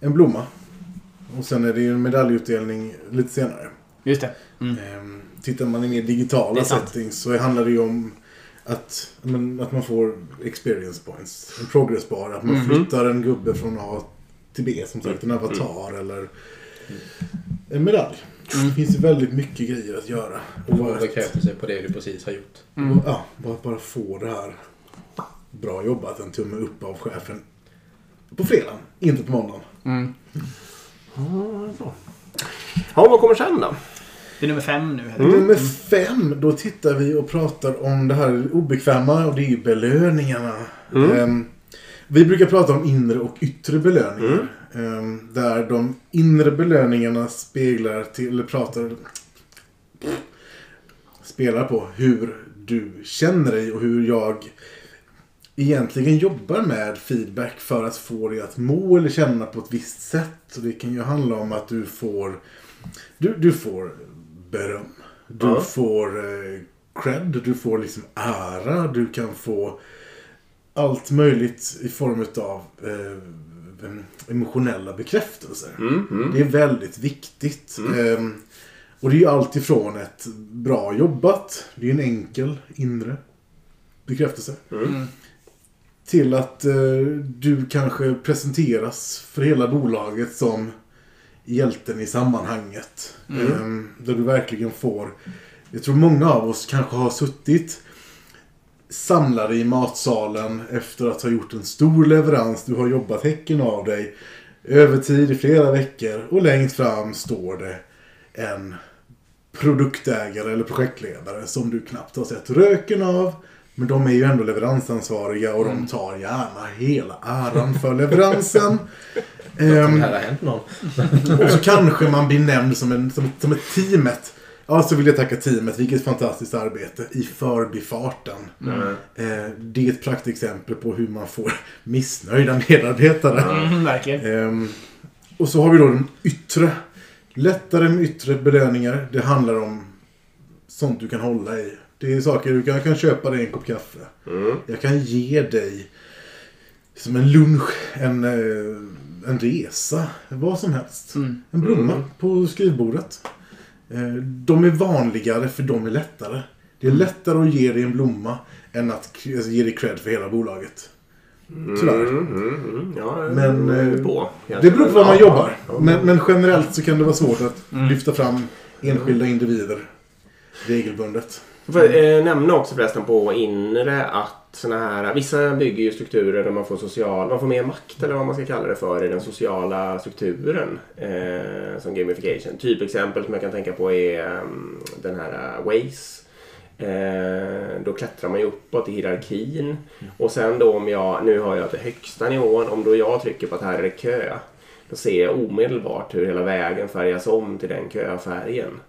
Speaker 3: en blomma. Och sen är det ju en medaljutdelning lite senare.
Speaker 1: Just det. Mm.
Speaker 3: Ehm, Tittar man i mer
Speaker 1: Det
Speaker 3: digitala settings så handlar det ju om att, men, att man får experience points. En progress bar. Att man
Speaker 1: Mhm.
Speaker 3: flyttar en gubbe från A till B som sagt. En avatar eller en medalj.
Speaker 1: Mm.
Speaker 3: Det finns ju väldigt mycket grejer att göra.
Speaker 4: Och få bekräftelse på det du precis har gjort.
Speaker 1: Mm.
Speaker 3: Ja, bara, bara få det här. Bra jobbat, en tumme upp av chefen. På fredagen, inte på måndagen.
Speaker 1: Mm.
Speaker 2: Ja, vad kommer sen då?
Speaker 1: Det är nummer fem nu.
Speaker 3: Mm. Nummer fem, då tittar vi och pratar om det här obekväma och det är ju belöningarna.
Speaker 2: Mm.
Speaker 3: Ehm, vi brukar prata om inre och yttre belöningar. Ehm, där de inre belöningarna speglar till, eller pratar, spelar på hur du känner dig och hur jag egentligen jobbar med feedback för att få dig att må eller känna på ett visst sätt. Så det kan ju handla om att du får du, du får beröm. Du
Speaker 2: Ja.
Speaker 3: får eh, cred. Du får liksom ära. Du kan få allt möjligt i form av eh, emotionella bekräftelser.
Speaker 2: Mm, mm.
Speaker 3: Det är väldigt viktigt. Ehm, och det är ju allt ifrån ett bra jobbat. Det är en enkel inre bekräftelse.
Speaker 1: Mm.
Speaker 3: Till att eh, du kanske presenteras för hela bolaget som hjälten i sammanhanget. Ehm, där du verkligen får... Jag tror många av oss kanske har suttit samlade i matsalen efter att ha gjort en stor leverans. Du har jobbat häcken av dig. Övertid i flera veckor. Och längst fram står det en produktägare eller projektledare som du knappt har sett röken av. Men de är ju ändå leveransansvariga och de tar gärna hela äran för leveransen. Ehm,
Speaker 4: här har hänt någon.
Speaker 3: och så kanske man blir nämnd som, en, som, som ett teamet. Ja, så vill jag tacka teamet. Vilket fantastiskt arbete i förbifarten.
Speaker 2: Mm.
Speaker 3: Eh, det är ett praktexempel på hur man får missnöjda medarbetare.
Speaker 1: Mm, verkligen.
Speaker 3: Ehm, och så har vi då de yttre. Lättare med yttre belöningar. Det handlar om sånt du kan hålla i. Det är saker du kan, jag kan köpa dig en kopp kaffe.
Speaker 2: Mm.
Speaker 3: Jag kan ge dig som en lunch, en, eh, en resa, vad som helst.
Speaker 1: Mm.
Speaker 3: En blomma
Speaker 2: Mm.
Speaker 3: på skrivbordet. Eh, De är vanligare för de är lättare. Det är lättare att ge dig en blomma än att alltså, ge dig cred för hela bolaget. Tyvärr.
Speaker 2: Mm, mm, mm. Ja,
Speaker 3: Men, eh,
Speaker 2: på.
Speaker 3: Det beror på var man jobbar. Men, men generellt så kan det vara svårt att
Speaker 1: Mm.
Speaker 3: lyfta fram enskilda individer regelbundet.
Speaker 2: Får jag eh, nämna också förresten på inre att såna här, vissa bygger ju strukturer där man får social, man får mer makt eller vad man ska kalla det för i den sociala strukturen eh, som gamification. Typexempel som jag kan tänka på är mm, den här eh, Waze. Eh, då klättrar man ju uppåt i hierarkin. Och sen då om jag, nu har jag till högsta nivån, om då jag trycker på att här är det kö. Då ser jag omedelbart hur hela vägen färgas om till den köfärgen.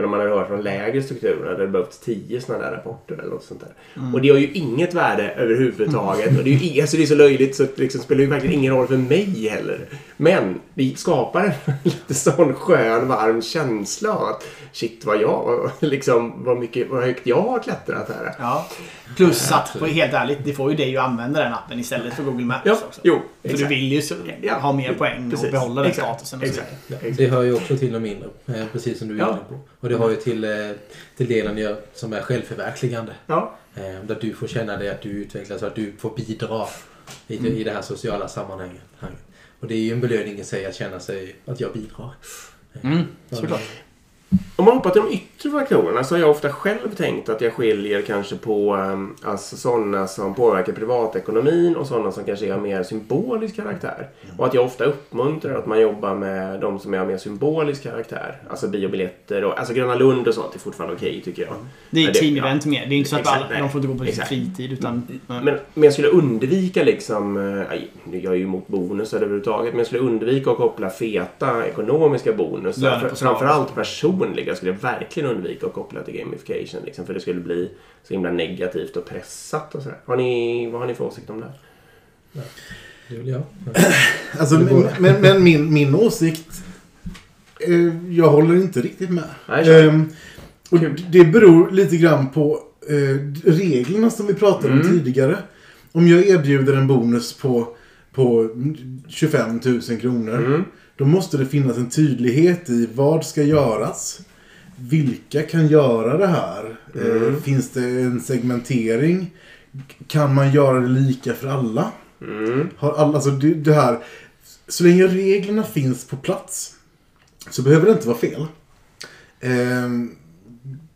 Speaker 2: Men om man har hört från lägre strukturerna där det behövts tio sådana där rapporter eller något sånt där. Och det har ju inget värde överhuvudtaget. Och det är ju alltså det är så löjligt så det liksom spelar ju verkligen ingen roll för mig heller. Men det skapar en lite sån skön varm känsla att shit vad jag, liksom vad mycket, vad högt jag har klättrat här.
Speaker 1: Ja. Plus att, på, helt ärligt, det får ju dig att använda den appen istället för Google Maps
Speaker 2: Ja,
Speaker 1: också.
Speaker 2: jo,
Speaker 1: För du vill ju så,
Speaker 2: Ja,
Speaker 1: ha mer poäng
Speaker 2: precis.
Speaker 1: och behålla den
Speaker 2: Exakt.
Speaker 1: statusen. Och
Speaker 2: Exakt.
Speaker 4: det hör ju också till de mindre. eh, Precis som du är
Speaker 2: Ja.
Speaker 4: inne på. Och det har ju till, eh, till delen som är självförverkligande.
Speaker 2: Ja,
Speaker 4: Eh, Där du får känna dig att du utvecklas och att du får bidra i det, i det här sociala sammanhanget. Och det är ju en belöning i sig att känna sig att jag bidrar.
Speaker 1: Mm, såklart.
Speaker 2: Om man hoppar till de yttre faktorerna så har jag ofta själv tänkt att jag skiljer kanske på um, alltså sådana som påverkar privatekonomin och sådana som kanske är av mer symbolisk karaktär. Och att jag ofta uppmuntrar att man jobbar med de som är av mer symbolisk karaktär. Alltså biobiljetter och alltså Gröna Lund och sånt är fortfarande okej tycker jag.
Speaker 1: Det är
Speaker 2: Ja,
Speaker 1: team-event mer. Det är inte så att
Speaker 2: Exakt,
Speaker 1: alla, de får inte gå på sin fritid. Utan,
Speaker 2: Men, men jag skulle undvika liksom, eh, jag är ju emot bonusar överhuvudtaget, men jag skulle undvika att koppla feta ekonomiska bonusar. För,
Speaker 1: Lönepåslag.
Speaker 2: Personliga skulle jag verkligen undvika att koppla till gamification. Liksom, för det skulle bli så himla negativt och pressat och sådär. Har ni, vad har ni för åsikt om det?
Speaker 4: Det vill jag.
Speaker 3: Alltså,
Speaker 4: Det går.
Speaker 3: men, men, men min, min åsikt... Eh, jag håller inte riktigt med.
Speaker 2: Nej.
Speaker 3: Ehm, och det beror lite grann på eh, reglerna som vi pratade om
Speaker 2: Mm.
Speaker 3: tidigare. Om jag erbjuder en bonus på, på 25 000 kronor.
Speaker 2: Mm.
Speaker 3: Då måste det finnas en tydlighet i vad ska göras. Vilka kan göra det här? Eh,
Speaker 2: Mm.
Speaker 3: finns det en segmentering? Kan man göra det lika för alla?
Speaker 2: Mm.
Speaker 3: Har alla, alltså det, det här, så länge reglerna finns på plats så behöver det inte vara fel. Ehm,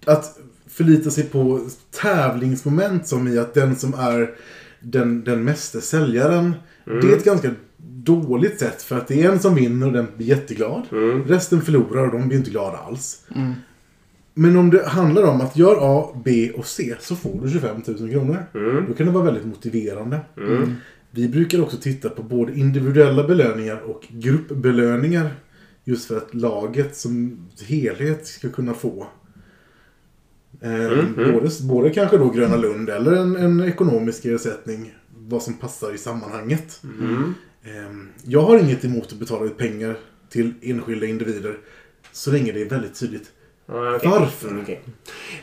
Speaker 3: att förlita sig på tävlingsmoment som i att den som är den, den meste säljaren. Det är ett ganska dåligt sätt för att det är en som vinner och den blir jätteglad. Resten förlorar och de blir inte glada alls. Men om det handlar om att gör A, B och C så får du 25 000 kronor. Då kan det vara väldigt motiverande. Vi brukar också titta på både individuella belöningar och gruppbelöningar. Just för att laget som helhet ska kunna få eh, Både, både kanske då Gröna Lund eller en, en ekonomisk ersättning. Vad som passar i sammanhanget. Eh, jag har inget emot att betala ut pengar till enskilda individer. Så länge det är väldigt tydligt.
Speaker 2: Ja, okej.
Speaker 3: Varför?
Speaker 2: Mm, okej.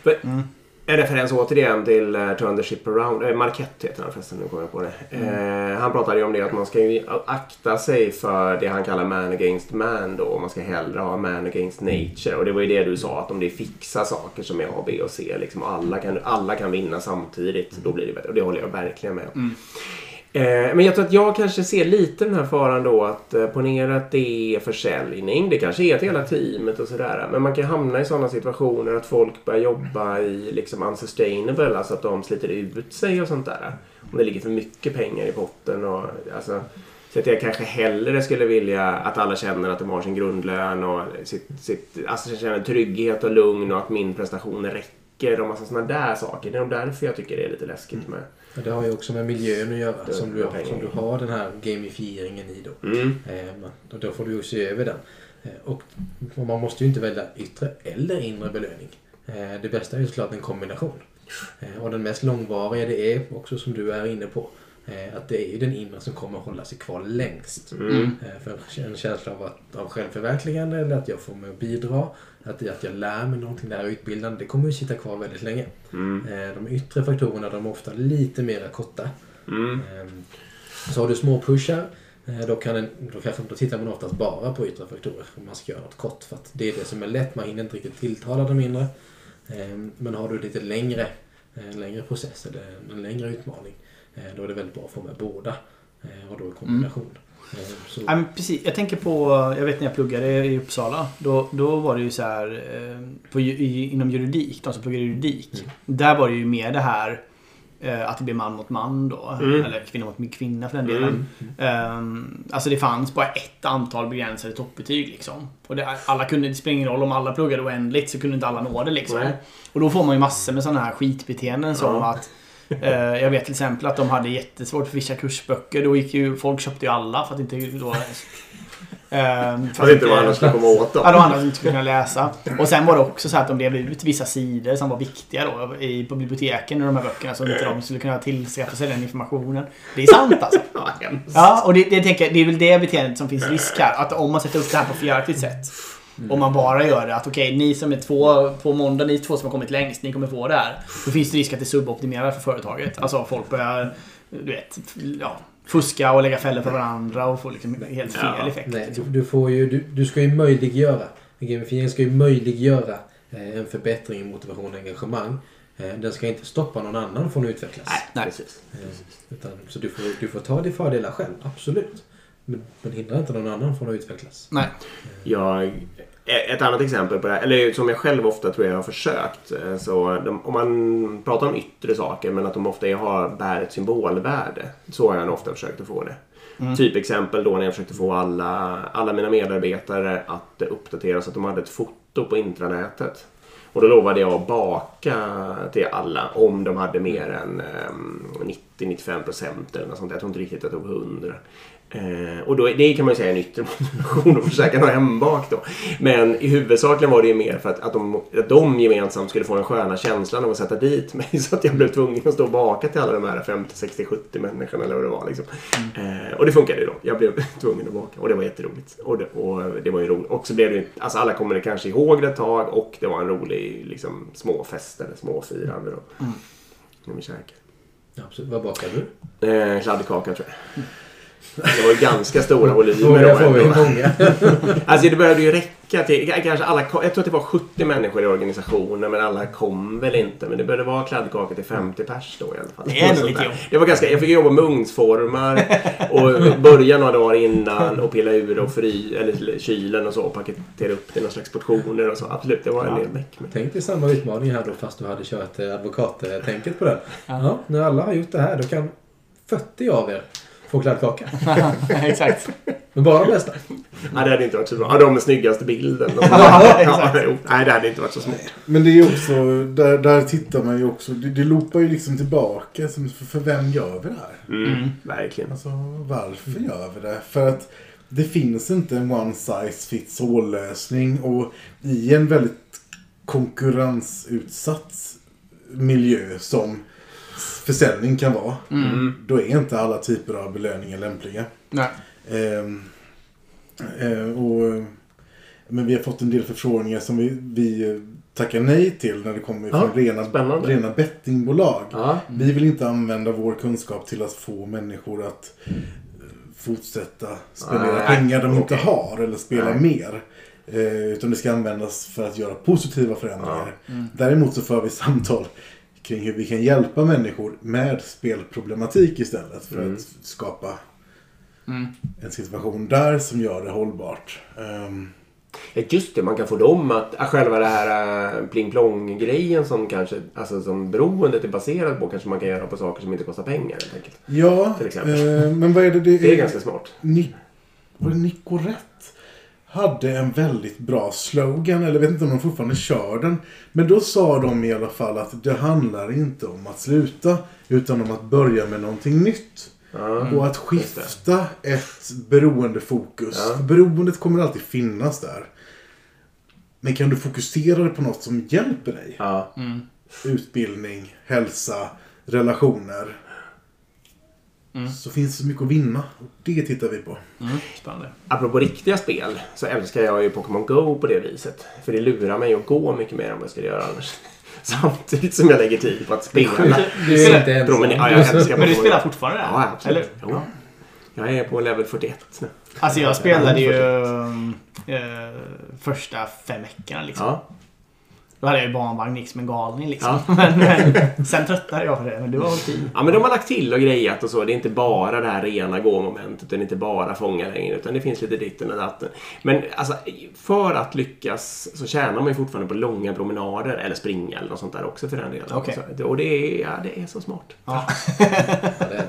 Speaker 2: Men, En referens återigen till uh, Turn the Ship Around. Eh, Marquette heter han förresten, nu kommer jag på det. Eh, han pratade ju om det att man ska ju akta sig för det han kallar man against man då. Man ska hellre ha man against nature. Och det var ju det du sa, att om det är fixa saker som är A, B och C liksom, och alla kan, alla kan vinna samtidigt, då blir det bättre. Och det håller jag verkligen med om. Eh, men jag tror att jag kanske ser lite den här faran då att eh, ponera att det är försäljning. Det kanske är till hela teamet och sådär. Men man kan hamna i sådana situationer att folk börjar jobba i liksom unsustainable. Alltså att de sliter ut sig och sånt där. Om det ligger för mycket pengar i potten. Och, alltså, så att jag kanske hellre skulle vilja att alla känner att de har sin grundlön och sitt, sitt, alltså känner trygghet och lugn och att min prestation räcker och massa sådana där saker. Det är nog därför jag tycker det är lite läskigt med
Speaker 4: Ja, Det har ju också med miljön att göra
Speaker 2: Det-
Speaker 4: som du,
Speaker 2: pengar.
Speaker 4: som du har den här gamifieringen i då.
Speaker 2: Mm.
Speaker 4: Eh, då får du ju se över den. Eh, och, och man måste ju inte välja yttre eller inre belöning. Eh, det bästa är ju såklart en kombination. Eh, och den mest långvariga det är också som du är inne på. Eh, att det är ju den inre som kommer att hålla sig kvar längst.
Speaker 2: Mm.
Speaker 4: Eh, för en känsla av, att, av självförverkligande eller att jag får med att bidra. Att, att jag lär mig någonting där utbildande. Det kommer ju sitta kvar väldigt länge.
Speaker 2: Mm.
Speaker 4: Eh, de yttre faktorerna de är ofta lite mera korta.
Speaker 2: Mm.
Speaker 4: Ehm, Så har du små pushar då, kan en, då, kanske, då tittar man oftast bara på yttre faktorer om man ska göra något kort. För att det är det som är lätt, man hinner inte riktigt tilltala de inre. Ehm, Men har du lite längre, en längre process eller en längre utmaning då är det väldigt bra att få med båda. eh, Och då i kombination. Ehm, Så,
Speaker 1: Ja, precis. Jag tänker på, jag vet när jag pluggade i Uppsala. Då, då var det ju så här, eh, på, i, inom juridik, de som pluggade juridik.
Speaker 2: Mm.
Speaker 1: Där var det ju mer det här eh, att det blir man mot man då.
Speaker 2: Mm.
Speaker 1: Eller kvinna mot kvinna för den delen. Ehm, alltså det fanns bara ett antal begränsade toppbetyg liksom. Och det, alla kunde, det spelar ingen roll om alla pluggade oändligt så kunde inte alla nå det liksom.
Speaker 2: Nej.
Speaker 1: Och då får man ju massor med sådana här skitbeteenden som att eh, jag vet till exempel att de hade jättesvårt för vissa kursböcker. Då gick ju, folk köpte ju alla för att inte då... ehm,
Speaker 2: För att inte de andra skulle komma åt dem.
Speaker 1: Ja, de andra inte skulle kunna läsa. Och sen var det också så att de delade ut vissa sidor som var viktiga då i, på biblioteken i de här böckerna så inte de skulle kunna tillskaffa sig den informationen. Det är sant alltså.
Speaker 2: Ja,
Speaker 1: och det, det, tänker jag, det är väl det beteendet som finns risk här. Att om man sätter upp det här på felaktigt sätt. Om man bara gör det att okej, ni som är två på måndag, ni två som har kommit längst, ni kommer få det här. Då finns det risk att det suboptimerar för företaget. Alltså folk börjar, du vet, ja, fuska och lägga fällor för varandra och få liksom helt fel
Speaker 2: Ja.
Speaker 1: effekt.
Speaker 4: nej,
Speaker 1: liksom.
Speaker 4: du, du, får ju, du, du ska ju möjliggöra. Gamifiering ska ju möjliggöra eh, en förbättring i motivation och engagemang. Eh, Den ska inte stoppa någon annan från att utvecklas.
Speaker 1: Nej, nej.
Speaker 2: Precis.
Speaker 4: Eh, Utan, så du får, du får ta dina fördelar själv, absolut. Men, men hindra inte någon annan från att utvecklas.
Speaker 1: Nej.
Speaker 2: Jag, ett annat exempel på det här, eller som jag själv ofta tror jag har försökt. eh, Så de, om man pratar om yttre saker men att de ofta har, bär ett symbolvärde. Så har jag ofta försökt att få det. Typexempel då när jag försökte få alla, alla mina medarbetare att uppdatera så att de hade ett foto på intranätet. Och då lovade jag att baka till alla om de hade mer än ehm, 90-95 procent eller något sånt. Jag tror inte riktigt att det tog 100. Eh, och då, det kan man ju säga är en yttre motivation att försöka nå hem bak då. Men i huvudsakligen var det ju mer för att, att, de, att de gemensamt skulle få den sköna känslan av att sätta dit mig. Så att jag blev tvungen att stå och baka till alla de här 50, 60, 70 människorna eller vad det var. Liksom. Eh, och det funkade ju då. Jag blev tvungen att baka och det var jätteroligt. Och det, och det var ju roligt. Och så blev det ju, alltså alla kommer kanske ihåg det ett tag och det var en rolig liksom, småfest eller småfirande då.
Speaker 1: Mm.
Speaker 2: När vi käkade.
Speaker 4: Absolut. Vad bakar du?
Speaker 2: Eh, kladdkaka tror jag. Det var ju ganska stora volymer. Då
Speaker 4: får vi många.
Speaker 2: Alltså det började ju räcka till... Kanske alla, jag tror att det var 70 människor i organisationen men alla kom väl inte. Men det började vara kladdkaka till 50 pers då i alla fall.
Speaker 1: Det är ändå
Speaker 2: Sånt
Speaker 1: lite
Speaker 2: där.
Speaker 1: jobb.
Speaker 2: Det var ganska... Jag fick jobba med ugnsformar och börja några dagar innan och pilla ur och fry, eller kylen och så och paketera upp det i någon slags portioner och så. Absolut, det var en
Speaker 1: Ja.
Speaker 2: del meck med.
Speaker 4: Tänk dig samma utmaning här då fast du hade kört eh, advokattänket på den. Ja, när alla har gjort det här då kan 40 av er få kladdkaka.
Speaker 1: Exakt.
Speaker 4: Men bara de bästa.
Speaker 2: Nej, det hade inte varit så bra. Ja, de med snyggaste bilden. De,
Speaker 1: Ja.
Speaker 2: Nej, det hade inte varit så smart.
Speaker 3: Men det är ju också, där, där tittar man ju också, det, det loopar ju liksom tillbaka. Som, för, för vem gör vi det här?
Speaker 2: Mm,
Speaker 1: Mm.
Speaker 2: Verkligen.
Speaker 3: Alltså varför gör vi det? För att det finns inte en one size fits all lösning och i en väldigt konkurrensutsatt miljö som försäljning kan vara.
Speaker 2: Mm.
Speaker 3: Då är inte alla typer av belöningar lämpliga.
Speaker 1: Nej.
Speaker 3: Ehm, eh, och, men vi har fått en del förfrågningar som vi, vi tackar nej till när det kommer
Speaker 4: Ja,
Speaker 3: från rena,
Speaker 2: spännande.
Speaker 3: rena bettingbolag.
Speaker 4: Ja.
Speaker 3: Vi vill inte använda vår kunskap till att få människor att eh, fortsätta spendera
Speaker 2: Nej,
Speaker 3: pengar de inte
Speaker 2: okej.
Speaker 3: har eller spela
Speaker 2: Nej.
Speaker 3: mer. Eh, utan det ska användas för att göra positiva förändringar.
Speaker 1: Mm.
Speaker 3: Däremot så för vi samtal kring hur vi kan hjälpa människor med spelproblematik istället. För
Speaker 2: Mm.
Speaker 3: att skapa
Speaker 1: Mm.
Speaker 3: en situation där som gör det hållbart.
Speaker 2: Ja, just det, man kan få dem att... att Själva det här äh, pling-plong-grejen som kanske... Alltså som beroendet är baserat på kanske man kan göra på saker som inte kostar pengar helt enkelt.
Speaker 3: ja,
Speaker 2: Till exempel.
Speaker 3: eh, men vad är det? Det,
Speaker 2: Det är ganska smart.
Speaker 3: Ni, var det Nicorette hade en väldigt bra slogan, eller jag vet inte om de fortfarande kör den. Men då sa de i alla fall att det handlar inte om att sluta, utan om att börja med någonting nytt.
Speaker 2: Ja.
Speaker 3: Och att skifta ett beroendefokus.
Speaker 2: Ja.
Speaker 3: Beroendet kommer alltid finnas där. Men kan du fokusera dig på något som hjälper dig?
Speaker 2: Ja.
Speaker 1: Mm.
Speaker 3: Utbildning, hälsa, relationer.
Speaker 1: Mm.
Speaker 3: Så finns det så mycket att vinna. Det tittar vi på.
Speaker 1: Mm. Spännande.
Speaker 2: Apropå riktiga spel så älskar jag ju Pokémon Go på det viset. För det lurar mig att gå mycket mer än vad jag skulle göra annars. Samtidigt som jag lägger tid på att spela.
Speaker 4: Du är inte ensam.
Speaker 2: Ja, jag älskar
Speaker 1: Men du spelar fortfarande det?
Speaker 2: Ja, absolut.
Speaker 1: Eller? Ja.
Speaker 2: Jag är på level 41 nu.
Speaker 1: Alltså jag spelade ju eh, första fem veckorna liksom.
Speaker 2: Ja.
Speaker 1: Då hade jag ju barnvagn gick som en galning liksom. Men, men sen tröttnade jag på det. Men det var okej.
Speaker 2: ja, men de har lagt till och grejat och så. Det är inte bara det här rena gå-momentet. Det är inte bara fånga längre. Utan det finns lite ditten och datten. Men alltså, för att lyckas så tjänar man ju fortfarande på långa promenader. Eller springa eller något sånt där också för den delen.
Speaker 1: Okej.
Speaker 2: Så, och det är, ja, det är så smart.
Speaker 1: Ja.
Speaker 4: Ja, det är det.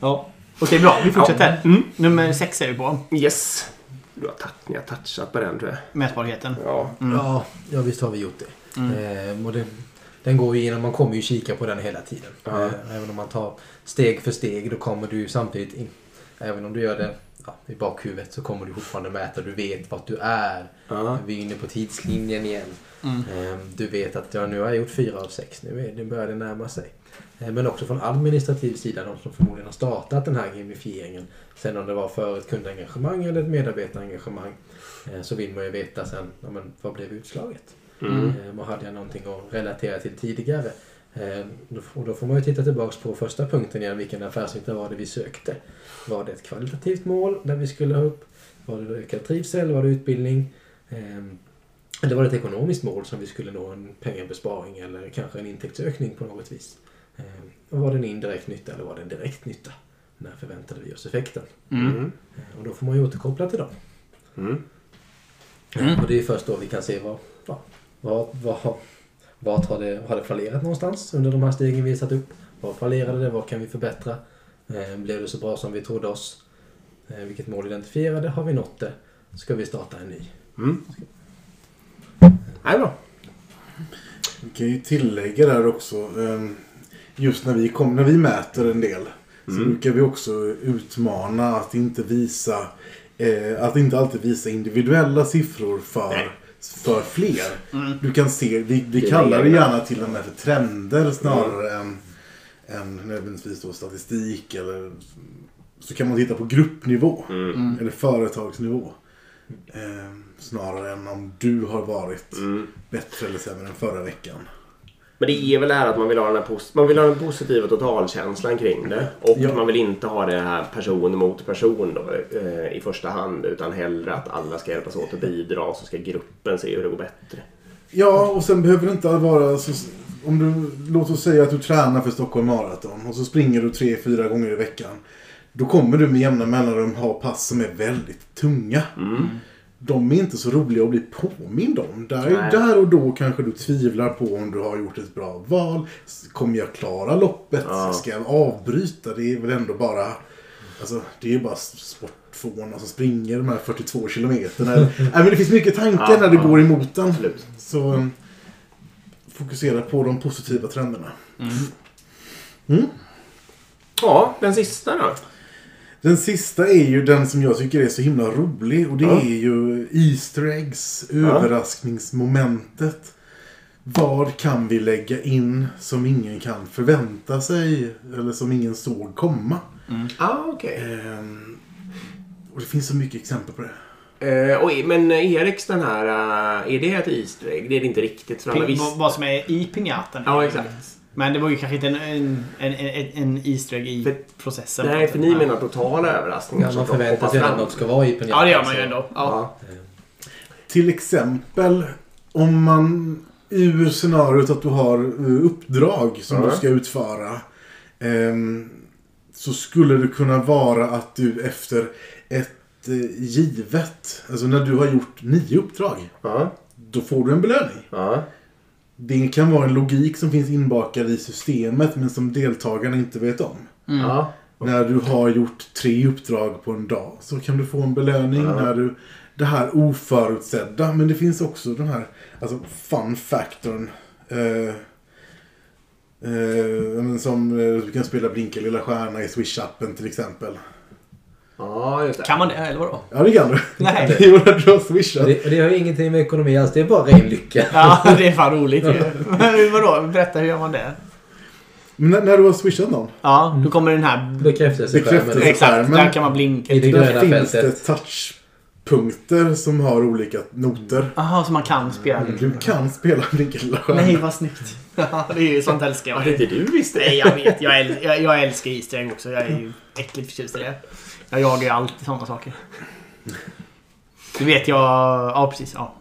Speaker 1: ja. Okej, bra. Vi fortsätter.
Speaker 2: Mm.
Speaker 1: Nummer sex är vi på.
Speaker 2: Yes. Du har, touch, ni har touchat på den tror jag.
Speaker 1: Mätbarheten.
Speaker 2: Ja.
Speaker 4: Ja, ja, visst har vi gjort det. Eh, och den, den går ju igenom, man kommer ju kika på den hela tiden.
Speaker 2: Ja.
Speaker 4: Eh, även om man tar steg för steg, då kommer du samtidigt in. Även om du gör det ja, i bakhuvudet så kommer du fortfarande mäta. Du vet vart du är.
Speaker 2: Ja.
Speaker 4: Vi är inne på tidslinjen igen.
Speaker 1: Mm.
Speaker 4: Eh, Du vet att ja, nu har jag gjort fyra av sex. Nu, är, nu börjar det närma sig. Eh, Men också från administrativ sida, de som förmodligen har startat den här gamifieringen. Sen om det var för ett kundengagemang eller ett medarbetarengagemang. eh, Så vill man ju veta sen, ja, men, vad blev utslaget?
Speaker 2: Mm.
Speaker 4: Och hade jag någonting att relatera till tidigare? Eh, då- Och då får man ju titta tillbaks på första punkten igen. Vilken affärsnytta var det vi sökte? Var det ett kvalitativt mål där vi skulle ha upp? Var det ökad trivsel? Var det utbildning? Eh, Eller var det ett ekonomiskt mål som vi skulle nå en pengabesparing eller kanske en intäktsökning på något vis? Eh, Och var det en indirekt nytta eller var det en direkt nytta? När förväntade vi oss effekten?
Speaker 1: Mm.
Speaker 2: Mm.
Speaker 4: Eh, Och då får man ju återkoppla till dem.
Speaker 2: Mm.
Speaker 1: Mm.
Speaker 4: Och det är först då vi kan se vad, vad, vad, vad, vad har, det, har det fallerat någonstans under de här stegen vi satt upp? Vad fallerade det? Vad kan vi förbättra? Eh, blev det så bra som vi trodde oss? Eh, vilket mål identifierade? Har vi nått det? Ska vi starta en ny?
Speaker 2: Mm. Nej, bra.
Speaker 3: Vi kan ju tillägga där också. ehm, Just när vi, kom, när vi mäter en del. Så
Speaker 2: Mm.
Speaker 3: brukar vi också utmana att inte visa eh, att inte alltid visa individuella siffror för,
Speaker 2: Nej.
Speaker 3: För fler.
Speaker 1: Mm.
Speaker 3: Du kan se, vi, vi
Speaker 2: Dina
Speaker 3: kallar det gärna till och med för trender snarare än, än nödvändigtvis då statistik eller så kan man titta på gruppnivå
Speaker 2: Mm.
Speaker 3: eller företagsnivå. Eh, snarare än om du har varit
Speaker 2: Mm.
Speaker 3: bättre eller sämre än förra veckan.
Speaker 2: Men det är väl det här att man vill ha den, här pos- man vill ha den positiva totalkänslan kring det. Och
Speaker 3: Ja.
Speaker 2: man vill inte ha det här person mot person då, eh, i första hand. Utan hellre att alla ska hjälpas åt att bidra och så ska gruppen se hur det går bättre.
Speaker 3: Ja, och sen behöver det inte vara så... Om du, låt oss säga att du tränar för Stockholm Marathon och så springer du tre, fyra gånger i veckan. Då kommer du med jämna mellanrum ha pass som är väldigt tunga.
Speaker 2: Mm.
Speaker 3: De är inte så roliga att bli påmind om. Där, där och då kanske du tvivlar på om du har gjort ett bra val. Kommer jag klara loppet?
Speaker 2: Ja.
Speaker 3: Ska jag avbryta? Det är väl ändå bara... Alltså, det är ju bara sportfåna som springer de här 42 kilometerna. Nej, men det finns mycket tankar
Speaker 2: Ja,
Speaker 3: när det
Speaker 2: ja.
Speaker 3: går emot den.
Speaker 2: Absolut.
Speaker 3: Så um, fokusera på de positiva trenderna.
Speaker 2: Ja, den sista då.
Speaker 3: Den sista är ju den som jag tycker är så himla rolig och det
Speaker 2: Ja.
Speaker 3: är ju Easter eggs, överraskningsmomentet. Vad kan vi lägga in som ingen kan förvänta sig eller som ingen såg komma?
Speaker 2: Ah, okej.
Speaker 3: Ehm, och det finns så mycket exempel på det.
Speaker 2: Eh, oj, men Eriks den här, eh, är det ett Easter egg? Det är det inte riktigt. För alla
Speaker 1: Ping, vad som är i pinjaten.
Speaker 2: Ja, exakt.
Speaker 1: Men det var ju kanske inte en, en, en, en, en Easter egg i
Speaker 2: För-
Speaker 1: processen.
Speaker 2: Nej, för ni menar totala överraskningar.
Speaker 4: Ja, man förväntar sig att något ska vara i pinjaten.
Speaker 1: Ja, det gör man ju ändå. Ja.
Speaker 2: Ja.
Speaker 3: Till exempel om man ur scenariot att du har eh, uppdrag som
Speaker 2: Ja.
Speaker 3: du ska utföra. ehm, så skulle det kunna vara att du efter ett eh, givet, alltså när du har gjort nio uppdrag,
Speaker 2: Ja.
Speaker 3: då får du en belöning.
Speaker 2: Ja.
Speaker 3: Det kan vara en logik som finns inbakad i systemet men som deltagarna inte vet om.
Speaker 2: Ja.
Speaker 3: När du har gjort tre uppdrag på en dag så kan du få en belöning.
Speaker 2: Ja.
Speaker 3: När du, det här oförutsedda. Men det finns också den här alltså fun factorn. Eh, eh, som eh, du kan spela Blinka lilla stjärna i Swish-appen till exempel.
Speaker 2: Ja, just det.
Speaker 1: Kan man det? Eller vadå?
Speaker 3: Ja, det kan du.
Speaker 1: Nej.
Speaker 3: Jo, när du har swishat.
Speaker 4: Det, det har ju ingenting med ekonomi alls. Det är bara ren lycka.
Speaker 1: Ja, det är fan roligt ju. Men vadå? Berätta, hur gör man det?
Speaker 3: Men när, när du har swishat någon.
Speaker 1: Ja, då kommer den här...
Speaker 4: Bekräftelseskärmen.
Speaker 3: Bekräftelse.
Speaker 1: Exakt, där kan man blinka.
Speaker 4: I det gröna
Speaker 3: finns
Speaker 4: fältet.
Speaker 3: det touchpunkter som har olika noter.
Speaker 1: Jaha, så man kan spela.
Speaker 3: Du kan spela Blinka lilla stjärna.
Speaker 1: Nej, vad snyggt. Ja, det är ju sånt älskar
Speaker 2: Ja,
Speaker 1: jag.
Speaker 2: det inte du visste.
Speaker 1: Nej, jag vet. Jag, äl jag, jag älskar Easter egg också. Jag är ju äckligt förtjust i det. Jag jagar ju alltid sådana saker. Du vet jag... Ja, precis. Ja.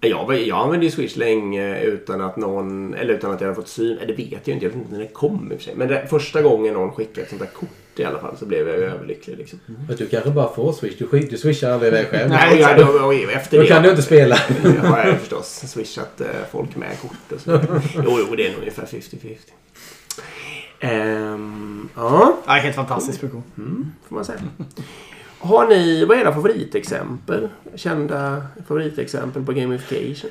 Speaker 2: Jag, var- jag använde ju Swish länge utan att någon... Eller utan att jag hade fått syn. eller Det vet jag inte. Jag vet inte när det kom i och för sig. Men det, första gången någon skickade ett sånt där kort i alla fall så blev jag ju överlycklig. Liksom.
Speaker 4: Men du kanske bara får swish. Du, skick- du swishar aldrig iväg själv.
Speaker 1: Nej,
Speaker 2: jag, då, och efter
Speaker 4: Då
Speaker 2: det
Speaker 4: kan du inte spela.
Speaker 2: har jag förstås swishat eh, folk med kort och så. Jo, jo, det är nog ungefär 50-50. Ehm, ja,
Speaker 1: ja, helt fantastisk produktion.
Speaker 2: mm, får man säga. Har ni, vad är era favoritexempel? Kända favoritexempel på gamification?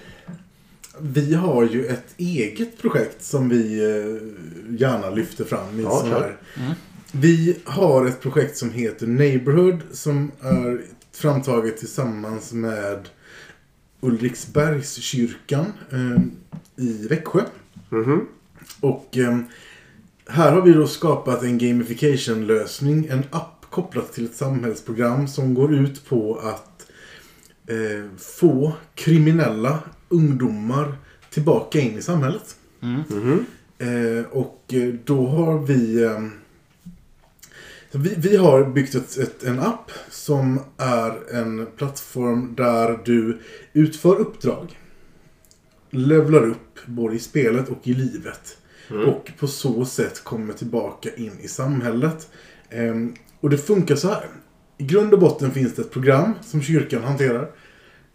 Speaker 3: Vi har ju ett eget projekt som vi eh, gärna lyfter fram. I
Speaker 2: Ja,
Speaker 3: sån här. Vi har ett projekt som heter Neighborhood som är framtaget tillsammans med Ulriksbergskyrkan eh, i Växjö.
Speaker 2: Mhm.
Speaker 3: Och eh, här har vi då skapat en gamification-lösning, en app kopplat till ett samhällsprogram som går ut på att eh, få kriminella ungdomar tillbaka in i samhället.
Speaker 2: Mhm.
Speaker 3: Eh, och eh, då har vi, eh, vi... Vi har byggt ett, ett, en app som är en plattform där du utför uppdrag. Levlar upp både i spelet och i livet. Och på så sätt kommer tillbaka in i samhället. Ehm, och det funkar så här. I grund och botten finns det ett program som kyrkan hanterar.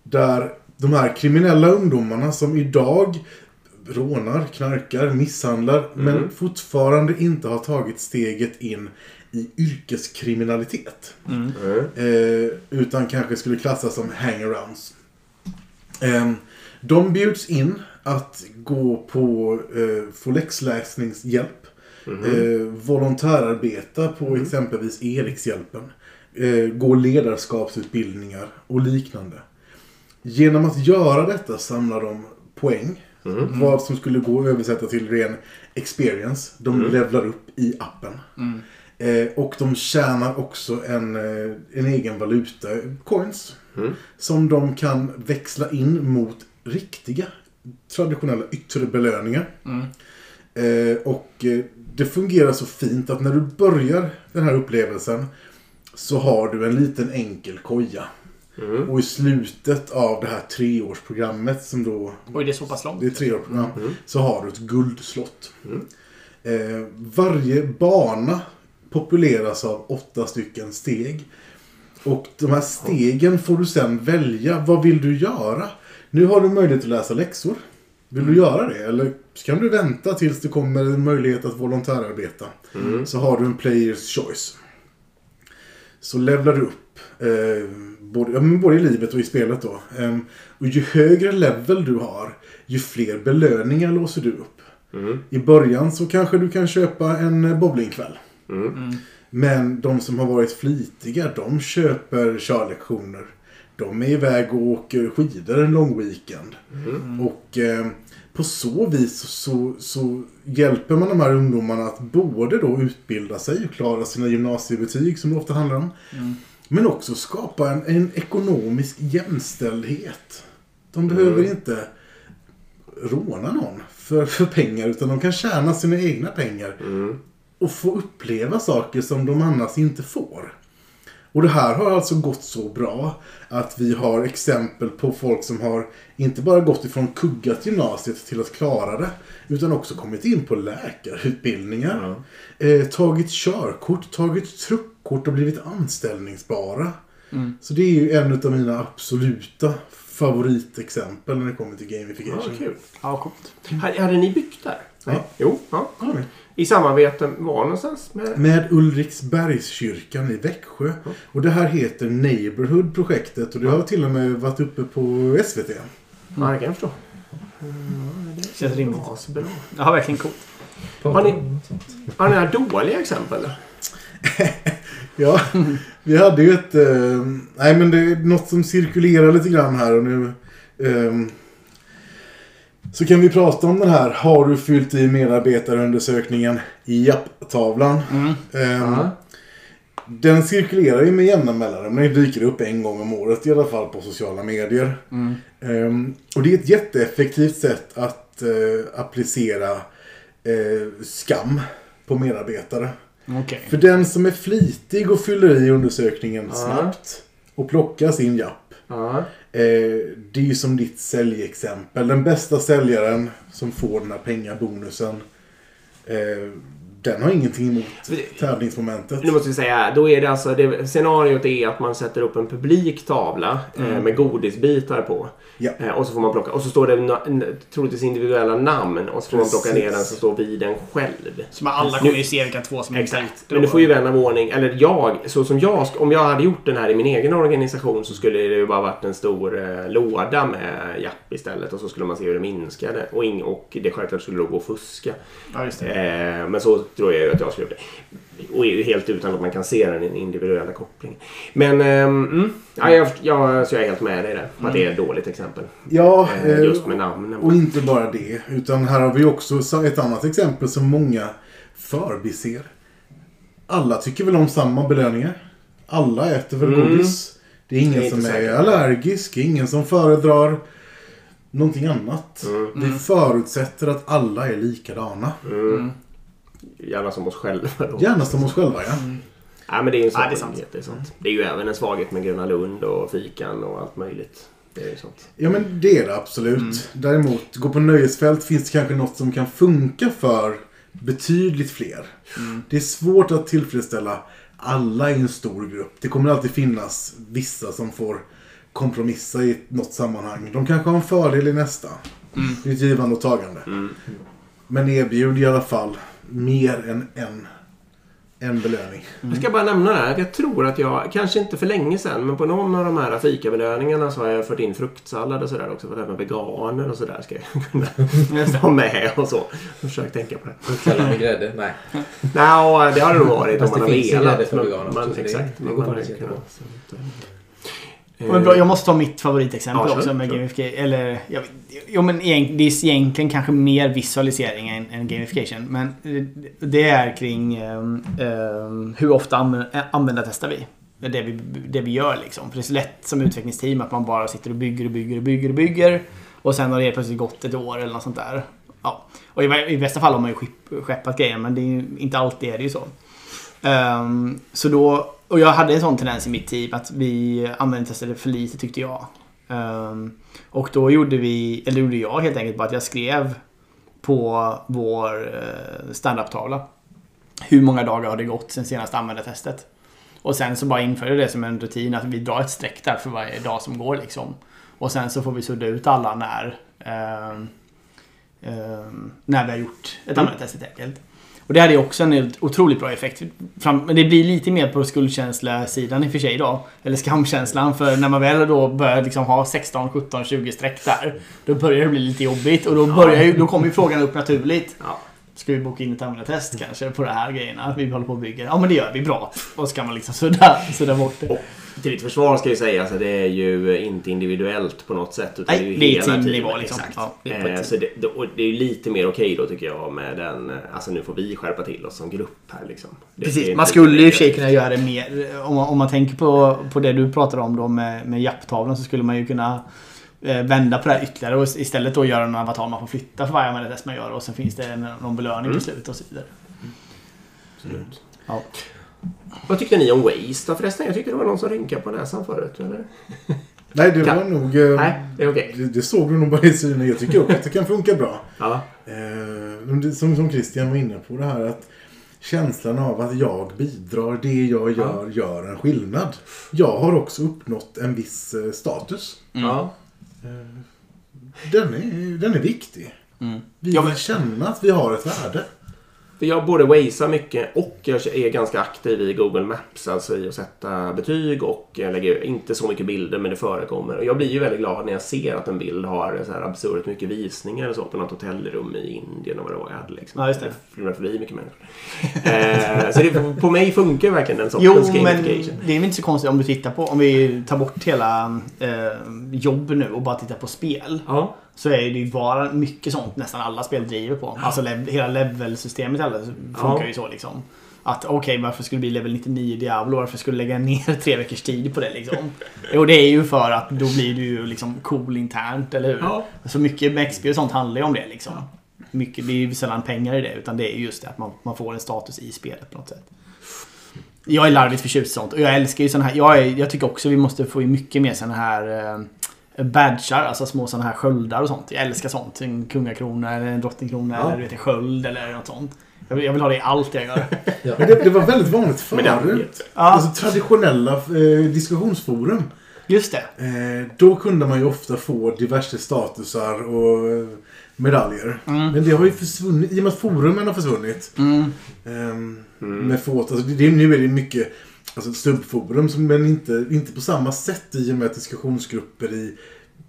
Speaker 3: Där de här kriminella ungdomarna som idag rånar, knarkar, misshandlar men fortfarande inte har tagit steget in i yrkeskriminalitet.
Speaker 2: Mm.
Speaker 3: Eh, utan kanske skulle klassas som hangarounds. Eh, de bjuds in att gå på eh, få läxläsningshjälp. Eh, volontärarbeta på exempelvis Erikshjälpen. Eh, gå ledarskapsutbildningar och liknande. Genom att göra detta samlar de poäng. Vad som skulle gå att översätta till ren experience. De levlar upp i appen. Eh, och de tjänar också en, eh, en egen valuta, coins. Som de kan växla in mot riktiga traditionella yttre belöningar.
Speaker 1: Mm.
Speaker 3: Eh, och eh, det fungerar så fint att när du börjar den här upplevelsen så har du en liten enkel koja.
Speaker 2: Mm.
Speaker 3: Och i slutet av det här treårsprogrammet som då
Speaker 1: Oj, det är så pass långt.
Speaker 3: det är tre år program.
Speaker 2: Mm.
Speaker 3: Så har du ett guldslott.
Speaker 2: Mm.
Speaker 3: Eh, varje bana populeras av åtta stycken steg. Och de här stegen får du sen välja. Vad vill du göra? Nu har du möjlighet att läsa läxor. Vill du göra det? Eller kan du vänta tills det kommer en möjlighet att volontärarbeta?
Speaker 2: Mm.
Speaker 3: Så har du en players choice. Så levlar du upp. Eh, både, ja, men både i livet och i spelet då. Eh, och ju högre level du har, ju fler belöningar låser du upp.
Speaker 2: Mm.
Speaker 3: I början så kanske du kan köpa en eh, bowlingkväll.
Speaker 2: Mm.
Speaker 3: Men de som har varit flitiga, de köper körlektioner. De är iväg och åker skidor en lång weekend.
Speaker 2: Mm.
Speaker 3: Och eh, på så vis så, så hjälper man de här ungdomarna att både då utbilda sig och klara sina gymnasiebetyg som det ofta handlar om.
Speaker 1: Mm.
Speaker 3: Men också skapa en, en ekonomisk jämställdhet. De behöver
Speaker 2: Mm.
Speaker 3: inte råna någon för, för pengar utan de kan tjäna sina egna pengar
Speaker 2: Mm.
Speaker 3: och få uppleva saker som de annars inte får. Och det här har alltså gått så bra att vi har exempel på folk som har inte bara gått ifrån kuggat gymnasiet till att klara det utan också kommit in på läkarutbildningar. Eh, tagit körkort, tagit truckkort och blivit anställningsbara.
Speaker 1: Mm.
Speaker 3: Så det är ju en av mina absoluta favoritexempel när det kommer till
Speaker 2: Ja,
Speaker 3: gamification.
Speaker 2: kul.
Speaker 1: Ja, coolt.
Speaker 2: Hade hade ni byggt där?
Speaker 3: Ja.
Speaker 2: Jo. Ja.
Speaker 3: Ja,
Speaker 2: I samarbete var någonstans? Med...
Speaker 3: Med Ulriksbergskyrkan i Växjö. Och det här heter Neighborhood-projektet och det har till och med varit uppe på SVT.
Speaker 2: Ja, det kan jag förstå.
Speaker 1: Känns rimligt.
Speaker 2: Ja, så bra.
Speaker 1: Ja, verkligen coolt.
Speaker 2: Har ni, har ni några dåliga exempel?
Speaker 3: Ja, vi hade ju ett... Eh, nej men det är något som cirkulerar lite grann här och nu... ehm, så kan vi prata om den här Har du fyllt i medarbetarundersökningen i japp-tavlan?
Speaker 1: Mm.
Speaker 3: Ehm,
Speaker 2: Ja.
Speaker 3: Den cirkulerar ju med jämna mellanrum. Den dyker upp en gång om året i alla fall på sociala medier.
Speaker 1: Mm.
Speaker 3: Ehm, och det är ett jätteeffektivt sätt att eh, applicera eh, skam på medarbetare.
Speaker 1: Okej.
Speaker 3: För den som är flitig och fyller i undersökningen
Speaker 2: Ja.
Speaker 3: snabbt och plockar sin japp.
Speaker 2: Ja.
Speaker 3: Eh, det är ju som ditt säljexempel. Den bästa säljaren som får den här pengabonusen. Eh, den har ingenting emot tävlingsmomentet.
Speaker 2: Nu måste vi säga, då är det alltså, det, scenariot är att man sätter upp en publik tavla eh, med godisbitar på.
Speaker 3: Ja.
Speaker 2: Eh, och så får man plocka, och så står det na, troligtvis individuella namn och så får man plocka ner
Speaker 3: Precis.
Speaker 2: den som står vid en själv.
Speaker 1: Så man alla kommer ju se vilka två som är
Speaker 2: Exakt. Men du får ju vän av ordning, eller jag, så som jag, om jag hade gjort den här i min egen organisation så skulle det ju bara varit en stor eh, låda med japp istället och så skulle man se hur det minskade. Och, ing, och det självklart skulle då gå att fuska.
Speaker 1: Ja, just det.
Speaker 2: Eh, men så tror jag ju att jag skulle det. Och helt utan att man kan se den individuella kopplingen. Men ehm, mm, ja, jag, jag, så jag är helt med dig där. på Att det är ett dåligt exempel.
Speaker 3: Ja,
Speaker 2: Eh,
Speaker 3: eh,
Speaker 2: just med namnen.
Speaker 3: och inte bara det. Utan här har vi också ett annat exempel som många förbiser. Alla tycker väl om samma belöningar. Alla äter väl
Speaker 2: Mm.
Speaker 3: godis. Det är ingen
Speaker 2: Jag är
Speaker 3: som är allergisk, ingen som föredrar någonting annat.
Speaker 2: Mm.
Speaker 3: Vi förutsätter att alla är likadana.
Speaker 2: Mm.
Speaker 1: Mm.
Speaker 2: Gärna som oss själva då.
Speaker 3: Gärna som oss själva, ja.
Speaker 2: Ja, men det är ju en
Speaker 1: Ja, det är
Speaker 2: svaghet.
Speaker 1: sant.
Speaker 2: det, är sant. det är ju även en svaghet med Gröna Lund och fikan och allt möjligt. Det är ju sånt.
Speaker 3: Ja, men det är det absolut. Däremot, gå på nöjesfält finns det kanske något som kan funka för betydligt fler. Det är svårt att tillfredsställa alla i en stor grupp. Det kommer alltid finnas vissa som får kompromissa i något sammanhang. De kanske har en fördel i nästa. Det är ett givande och tagande.
Speaker 2: Mm.
Speaker 3: Men erbjud i alla fall mer än en, en belöning.
Speaker 2: Jag ska bara nämna det här. Jag tror att jag, kanske inte för länge sedan, men på någon av de här fikabelöningarna så har jag fört in fruktsallad och sådär också. För att även veganer och sådär ska jag kunna ha med och så. Försök tänka på det.
Speaker 4: Sallad med grädde? Nej.
Speaker 2: Nej, det har det nog varit om
Speaker 4: Fast
Speaker 2: man
Speaker 4: det
Speaker 2: har
Speaker 4: finns ju
Speaker 2: velat.
Speaker 4: grädde för veganer också,
Speaker 2: men-
Speaker 4: så det-
Speaker 2: Exakt.
Speaker 4: det
Speaker 2: men
Speaker 4: går
Speaker 2: man
Speaker 4: faktiskt
Speaker 2: kan-
Speaker 4: jättebra.
Speaker 2: så att,
Speaker 1: Men bra, jag måste ta mitt favoritexempel
Speaker 2: Ja,
Speaker 1: också med
Speaker 2: Kör.
Speaker 1: gamification. Eller, jag, jo, men det är egentligen kanske mer visualisering än, än gamification. Men eh, det är kring ehm, ehm, hur ofta anv- äh, användartestar vi. Det vi, det vi gör liksom. För det är så lätt som utvecklingsteam att man bara sitter och bygger och bygger och bygger och bygger. Och sen har det plötsligt gått ett år eller något sånt där. Ja. Och i, i bästa fall har man ju skepp- skeppat grejer men det är inte alltid är det ju så. Ehm, så då, och jag hade en sån tendens i mitt team att vi användningstestade för lite tyckte jag. Ehm, och då gjorde vi, eller gjorde jag helt enkelt bara att jag skrev på vår uh, standup-tavla. Hur många dagar har det gått sen senaste användartestet? Och sen så bara införde jag det som en rutin att vi drar ett streck där för varje dag som går liksom. Och sen så får vi sudda ut alla när ehm, ehm, när vi har gjort ett användartest helt enkelt. Och det hade ju också en otroligt bra effekt. Men det blir lite mer på skuldkänsla-sidan i och för sig då. Eller skamkänslan. För när man väl då börjar liksom ha 16, 17, 20 streck där. Då börjar det bli lite jobbigt. Och då, börjar ju, då kommer ju frågan upp naturligt.
Speaker 2: Ja.
Speaker 1: Ska vi boka in ett användartest kanske på de här grejerna vi håller på och bygger? Ja men det gör vi, bra. Och så kan man liksom sudda, sudda bort det.
Speaker 2: Till ditt försvar ska jag säga att det är ju inte individuellt på något sätt. Utan
Speaker 1: Nej,
Speaker 2: det är ju
Speaker 1: det är
Speaker 2: hela
Speaker 1: teamnivå liksom.
Speaker 2: Exakt.
Speaker 1: Ja, det är
Speaker 2: eh, så det, det är ju lite mer okej då tycker jag med den... Alltså nu får vi skärpa till oss som grupp här liksom. Det
Speaker 1: Precis, man skulle ju i och för sig kunna göra det mer. Om man, om man tänker på, på det du pratade om då med, med japptavlan så skulle man ju kunna eh, vända på det här ytterligare och istället då göra en avatar man får flytta för varje användartest man gör och sen finns det någon belöning
Speaker 2: Mm.
Speaker 1: till slut och så vidare.
Speaker 2: Absolut.
Speaker 1: Ja.
Speaker 2: Vad tyckte ni om Waste då förresten? Jag tyckte det var någon som rynkade på näsan förut. Eller?
Speaker 3: Nej, det
Speaker 2: Kan-
Speaker 3: var nog... eh,
Speaker 2: Nej, det är okej.
Speaker 3: Det, det såg du nog bara i synen. Jag tycker också att det kan funka bra.
Speaker 2: Ja.
Speaker 3: Eh, som, som Christian var inne på det här att känslan av att jag bidrar, det jag gör, gör en skillnad. Jag har också uppnått en viss eh, status.
Speaker 2: ja.
Speaker 3: Eh, den, är, den är viktig.
Speaker 1: Mm.
Speaker 3: Vi
Speaker 1: Ja,
Speaker 3: vill
Speaker 1: men-
Speaker 3: känna att vi har ett värde.
Speaker 2: För jag både wazear mycket och jag är ganska aktiv i Google Maps. Alltså i att sätta betyg och jag lägger inte så mycket bilder men det förekommer. Och jag blir ju väldigt glad när jag ser att en bild har så här absurt mycket visningar och så på något hotellrum i Indien och vad det var jag hade. Liksom.
Speaker 1: Ja, just det.
Speaker 2: Flimrar förbi mycket människor. eh, så det, på mig funkar verkligen den
Speaker 1: Jo,
Speaker 2: sortens
Speaker 1: men
Speaker 2: gamification.
Speaker 1: det är väl inte så konstigt om du tittar på, om vi tar bort hela eh, jobb nu och bara tittar på spel.
Speaker 2: Ja.
Speaker 1: Så är det ju bara mycket sånt nästan alla spel driver på. Alltså hela levelsystemet funkar
Speaker 2: Ja.
Speaker 1: ju så liksom. Att okej, varför skulle det bli level 99 i Diablo? Varför skulle jag lägga ner tre veckors tid på det liksom? Jo, det är ju för att då blir du ju liksom cool internt, eller hur?
Speaker 2: Ja.
Speaker 1: Så mycket med XP och sånt handlar ju om det liksom. Mycket, det är ju sällan pengar i det, utan det är ju just det att man, man får en status i spelet på något sätt. Jag är larvigt förtjust i sånt och jag älskar ju sån här. Jag, är, jag tycker också vi måste få in mycket mer såna här eh, badgar, alltså små såna här sköldar och sånt. Jag älskar sånt. En kungakrona eller en drottningkrona
Speaker 2: Ja.
Speaker 1: eller du vet, en sköld eller något sånt. Jag vill, jag vill ha det i allt jag gör.
Speaker 4: Ja.
Speaker 3: Men det, det var väldigt vanligt förut.
Speaker 1: Ja.
Speaker 3: Alltså traditionella eh, diskussionsforum.
Speaker 1: Just det.
Speaker 3: Eh, då kunde man ju ofta få diverse statusar och eh, medaljer.
Speaker 1: Mm.
Speaker 3: Men det har ju försvunnit. I och med att forumen har försvunnit.
Speaker 1: Mm.
Speaker 2: Mm.
Speaker 3: Med fåt, alltså det, det, nu är det mycket alltså som, men inte, inte på samma sätt i och med diskussionsgrupper i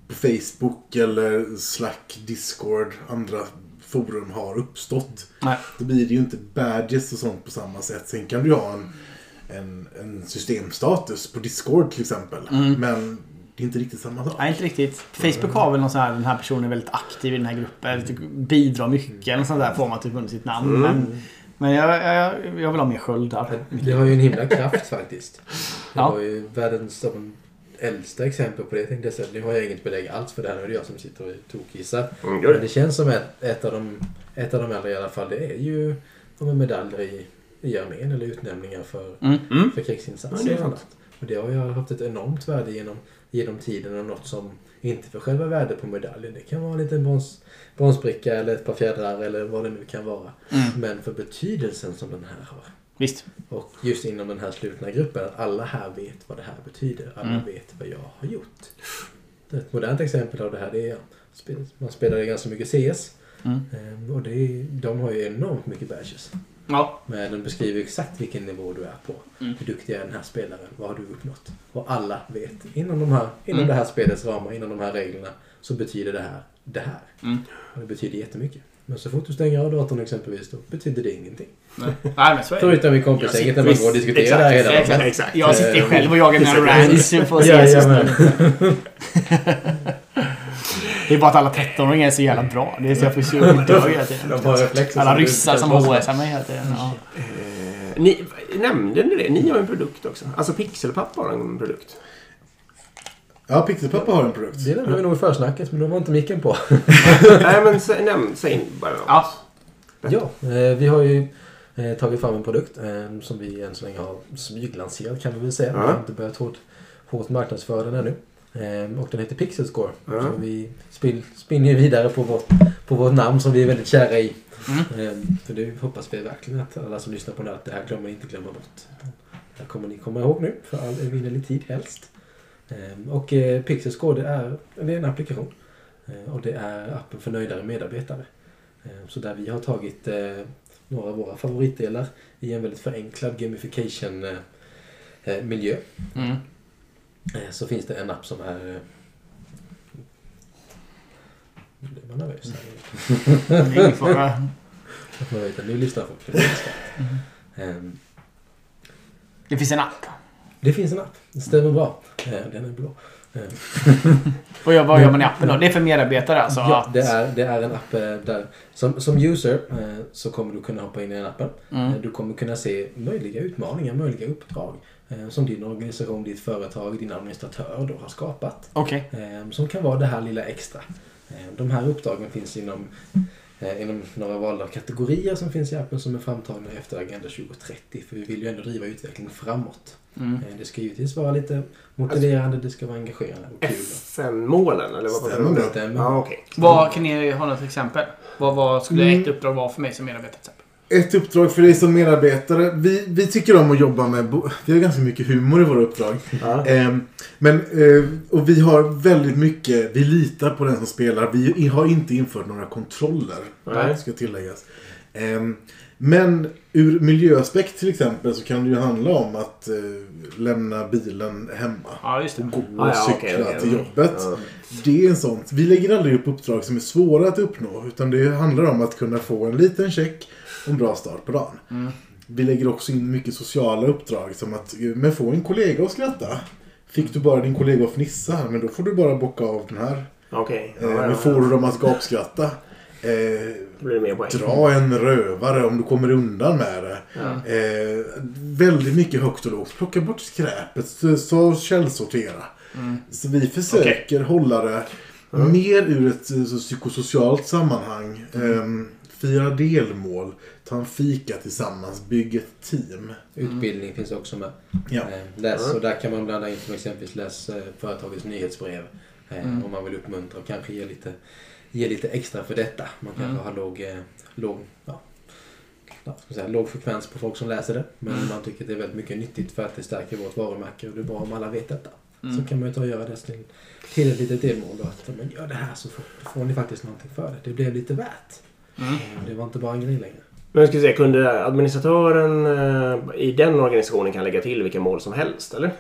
Speaker 3: Facebook eller Slack, Discord, andra forum har uppstått.
Speaker 1: Nej.
Speaker 3: Då blir det ju inte badges och sånt på samma sätt. Sen kan du ju ha en, en, en systemstatus på Discord till exempel.
Speaker 1: Mm.
Speaker 3: Men det är inte riktigt samma sak.
Speaker 1: Nej, inte riktigt. Facebook har väl någon sån här, den här personen är väldigt aktiv i den här gruppen. typ Bidrar mycket eller sånt där får man typ under sitt namn.
Speaker 2: Mm.
Speaker 1: Men, men jag, jag, jag vill ha mer sköldar.
Speaker 4: Det har ju en himla kraft faktiskt. Det
Speaker 1: Ja.
Speaker 4: var ju världens de äldsta exempel på det tänkte jag säga. Nu har jag inget belägg alls för det här. Nu är det jag som sitter och tokgissar.
Speaker 2: Mm,
Speaker 4: Men
Speaker 2: det.
Speaker 4: känns som ett, ett, av de, ett av de äldre i alla fall. Det är ju men medaljer i, i armén eller utnämningar för,
Speaker 1: Mm.
Speaker 2: Mm.
Speaker 4: för krigsinsatser
Speaker 2: Ja, det
Speaker 4: och annat. Och det har ju haft ett enormt värde genom, genom tiden och något som inte för själva värdet på medaljen. Det kan vara en liten brons, bronsbricka eller ett par fjädrar eller vad det nu kan vara.
Speaker 1: Mm.
Speaker 4: Men för betydelsen som den här har.
Speaker 1: Visst.
Speaker 4: Och just inom den här slutna gruppen, att alla här vet vad det här betyder. Alla
Speaker 1: Mm.
Speaker 4: vet vad jag har gjort. Ett modernt exempel av det här det är man spelar ju ganska mycket CS.
Speaker 1: Mm.
Speaker 4: Ehm, Och det de har ju enormt mycket badges.
Speaker 1: Ja.
Speaker 4: Men de beskriver exakt vilken nivå du är på.
Speaker 1: Mm.
Speaker 4: Hur duktig är den här spelaren? Vad har du uppnått? Och alla vet inom, de här, inom
Speaker 1: Mm.
Speaker 4: det här spelets ramar, inom de här reglerna, så betyder det här det här.
Speaker 1: Mm.
Speaker 4: Och det betyder jättemycket. Men så fort du stänger av datorn exempelvis, då betyder det ingenting.
Speaker 1: Nej, Nej, men så är det.
Speaker 4: Förutom i kompisgänget när man går och diskuterar
Speaker 2: exakt,
Speaker 4: det här hela
Speaker 2: exakt.
Speaker 1: Jag sitter
Speaker 4: Eh,
Speaker 1: själv och jagar mina rants på. Det är bara att alla 13-åringar är så jävla bra. Det är så jag får så jag dör hela tiden. Alla ryssar som HSar mig hela tiden. Ja.
Speaker 2: Eh, ni, nämnde ni det? Ni har en produkt också. Alltså Pixelpapp har en produkt.
Speaker 3: Ja, Pixelpappa har en produkt.
Speaker 4: Det nämnde vi nog i försnacket, men då var inte micken på.
Speaker 2: Nej, men sä- nämn, säg bara något.
Speaker 1: Ja.
Speaker 4: Ja, eh, vi har ju eh, tagit fram en produkt som vi än så länge har smyglanserat kan vi väl säga. Vi har inte börjat hårt, hårt marknadsföra den ännu. Eh, och den heter Pixel Score.
Speaker 2: Ja.
Speaker 4: Så vi spill, spinner vidare på vårt, på vårt namn som vi är väldigt kära i.
Speaker 1: Mm.
Speaker 4: Eh, för det hoppas vi verkligen att alla som lyssnar på det här, att det här glömmer inte glömma bort. Det här kommer ni komma ihåg nu för all evinnerlig tid helst. Eh, och eh, Pixel Score det är, det är en applikation. Och det är appen för nöjdare medarbetare. Så där vi har tagit eh, några av våra favoritdelar i en väldigt förenklad gamification eh, miljö.
Speaker 1: Mm.
Speaker 4: Eh, Så finns det en app som är... eh, Nu blir man nervös här.
Speaker 1: Ingen fara.
Speaker 4: Man vet att nu lyssnar folk. det skatt. Ehm,
Speaker 1: Det finns en app.
Speaker 4: Det finns en app. Det stämmer bra. Eh, Den är blå. Ehm,
Speaker 1: Och jag, vad gör man i appen då? Det är för medarbetare alltså?
Speaker 4: Ja, det är, det är en app där som, som user så kommer du kunna hoppa in i den appen.
Speaker 1: Mm.
Speaker 4: Du kommer kunna se möjliga utmaningar, möjliga uppdrag som din organisation, ditt företag, din administratör då har skapat.
Speaker 1: Okej.
Speaker 4: Eh, Som kan vara det här lilla extra. Eh, De här uppdragen finns inom, eh, inom några valda kategorier som finns i appen som är framtagna efter Agenda 2030. För vi vill ju ändå driva utvecklingen framåt.
Speaker 1: Mm.
Speaker 4: Eh, Det ska givetvis vara lite motiverande, det ska vara engagerande och kul.
Speaker 2: FN-målen, eller vad?
Speaker 3: Stämmer.
Speaker 4: Stämmer.
Speaker 2: Ja, okej.
Speaker 1: Vad, kan ni ha något exempel? Vad, vad skulle
Speaker 3: Mm.
Speaker 1: ett uppdrag vara för mig som medarbetare?
Speaker 3: Ett uppdrag för dig som medarbetare. Vi, vi tycker om att jobba med... Vi har ganska mycket humor i våra uppdrag.
Speaker 2: Ja.
Speaker 3: Ehm, men, eh, och vi har väldigt mycket... Vi litar på den som spelar. Vi har inte infört några kontroller.
Speaker 2: Nej.
Speaker 3: Ska tilläggas. Ehm, men ur miljöaspekt till exempel så kan det ju handla om att eh, lämna bilen hemma.
Speaker 1: Ja, just det.
Speaker 3: Och gå och
Speaker 2: Ah, ja,
Speaker 3: cykla
Speaker 2: okej, okej.
Speaker 3: till jobbet.
Speaker 2: Ja.
Speaker 3: Det är en sån. Vi lägger aldrig upp uppdrag som är svåra att uppnå. Utan det handlar om att kunna få en liten check en bra start på dagen.
Speaker 1: Mm.
Speaker 3: Vi lägger också in mycket sociala uppdrag som att men få en kollega att skratta. Fick du bara din kollega att fnissa, men då får du bara bocka av den här.
Speaker 2: Okej.
Speaker 3: Eh,
Speaker 2: Ja, ja,
Speaker 3: men får du dem att gapskratta. Eh, dra en rövare om du kommer undan med det.
Speaker 2: Ja.
Speaker 3: Eh, väldigt mycket högt och lågt. Plocka bort skräpet, så, källsortera.
Speaker 1: Mm.
Speaker 3: Så vi försöker hålla det mer ur ett eh, så psykosocialt sammanhang. Ehm, fira delmål, ta en fika tillsammans, bygga ett team.
Speaker 4: Utbildning finns också med.
Speaker 3: Ja.
Speaker 4: Eh, Läs,
Speaker 2: Mm.
Speaker 4: och där kan man blanda in som exempelvis läs eh, företagets nyhetsbrev. eh,
Speaker 1: Mm.
Speaker 4: Om man vill uppmuntra och kanske ge lite, ge lite extra för detta. Man kanske
Speaker 1: Mm.
Speaker 4: har låg, låg, ja, säga, låg frekvens på folk som läser det. Men
Speaker 1: Mm.
Speaker 4: man tycker att det är väldigt mycket nyttigt för att det stärker vårt varumärke och det är bra om alla vet detta.
Speaker 1: Mm.
Speaker 4: Så kan man ju ta och göra det till, till ett litet delmål. Då, att men gör det här så får, får ni faktiskt någonting för det. Det blev lite värt.
Speaker 1: Mm.
Speaker 4: Det var inte bara en grej längre.
Speaker 2: Men jag skulle säga, kunde administratören eh, i den organisationen kan lägga till vilka mål som helst, eller?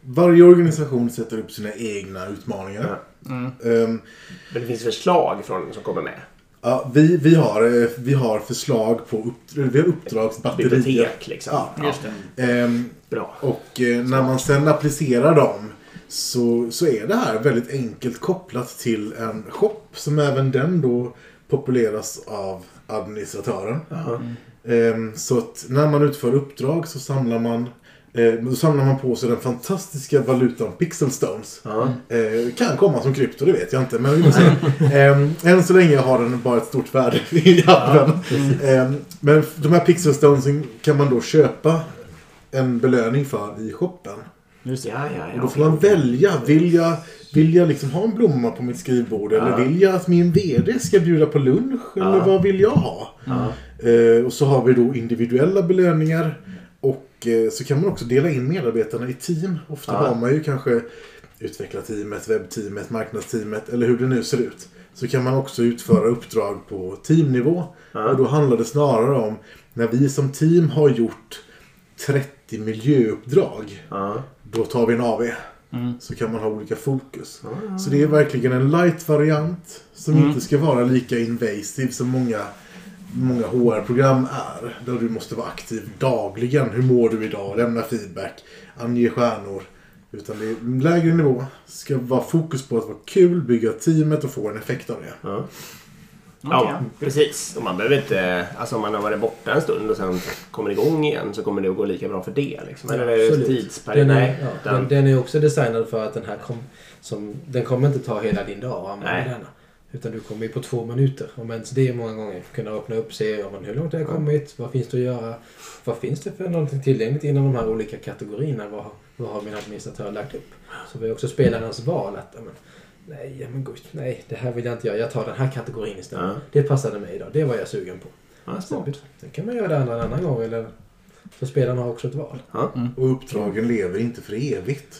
Speaker 3: Varje organisation sätter upp sina egna utmaningar.
Speaker 1: Mm.
Speaker 3: Ehm,
Speaker 2: Men det finns förslag från, som kommer med.
Speaker 3: ja, vi, vi, har, eh, vi har förslag på upp, vi har uppdragsbatterier.
Speaker 2: Bibliotek, liksom.
Speaker 3: Ja.
Speaker 1: Just det.
Speaker 3: Ehm,
Speaker 2: Bra.
Speaker 3: Och eh, när man sen applicerar dem så, så är det här väldigt enkelt kopplat till en shop som även den då populeras av administratören. Ehm, så att när man utför uppdrag så samlar man eh, då samlar man på sig den fantastiska valutan Pixelstones.
Speaker 2: Ja.
Speaker 3: Eh, kan komma som krypto, det vet jag inte. Men vi får se. Ehm, än så länge har den bara ett stort värde i appen. Ehm, men de här Pixelstonesen kan man då köpa en belöning för i shoppen.
Speaker 1: Just det.
Speaker 2: Ja, ja, ja.
Speaker 3: Och då får man välja. Vill jag, vill jag liksom ha en blomma på mitt skrivbord? Eller
Speaker 2: Ja.
Speaker 3: vill jag att min VD ska bjuda på lunch? Eller
Speaker 2: Ja.
Speaker 3: vad vill jag ha? Eh, och så har vi då individuella belöningar. Och eh, så kan man också dela in medarbetarna i team. Ofta har man ju kanske utvecklarteamet, webbteamet, marknadsteamet eller hur det nu ser ut. Så kan man också utföra uppdrag på teamnivå. Och då handlar det snarare om när vi som team har gjort 30 miljöuppdrag. Då tar vi en AV.
Speaker 1: Mm.
Speaker 3: Så kan man ha olika fokus.
Speaker 2: Ja.
Speaker 3: Så det är verkligen en light-variant. Som
Speaker 1: Mm.
Speaker 3: inte ska vara lika invasive som många, många HR-program är. Där du måste vara aktiv dagligen. Hur mår du idag? Lämna feedback. Ange stjärnor. Utan det är en lägre nivå. Ska vara fokus på att vara kul, bygga teamet och få en effekt av det.
Speaker 2: Ja. Ja, precis. Och man behöver inte... Alltså om man har varit borta en stund och sen kommer igång igen så kommer det att gå lika bra för det. Liksom. Eller är det
Speaker 4: Absolut.
Speaker 2: tidsperiod?
Speaker 4: Den är, ja, den, den är också designad för att den här kom, som, den kommer inte ta hela din dag att använda denna. Utan du kommer ju på två minuter, om ens det är många gånger, kunna öppna upp, se ja, men hur långt har jag kommit, vad finns det att göra, vad finns det för någonting tillgängligt inom de här olika kategorierna, vad, vad har min administratör lagt upp? Så vi har också spelarens val att, ja, men, nej, ja, men gud, nej, det här vill jag inte göra, jag tar den här kategorin istället.
Speaker 2: Ja.
Speaker 4: Det passade mig idag, det var jag sugen på.
Speaker 2: Ja.
Speaker 4: Sen kan man göra det andra en annan gång, eller så spelarna har också ett val.
Speaker 3: Och uppdragen lever inte för evigt.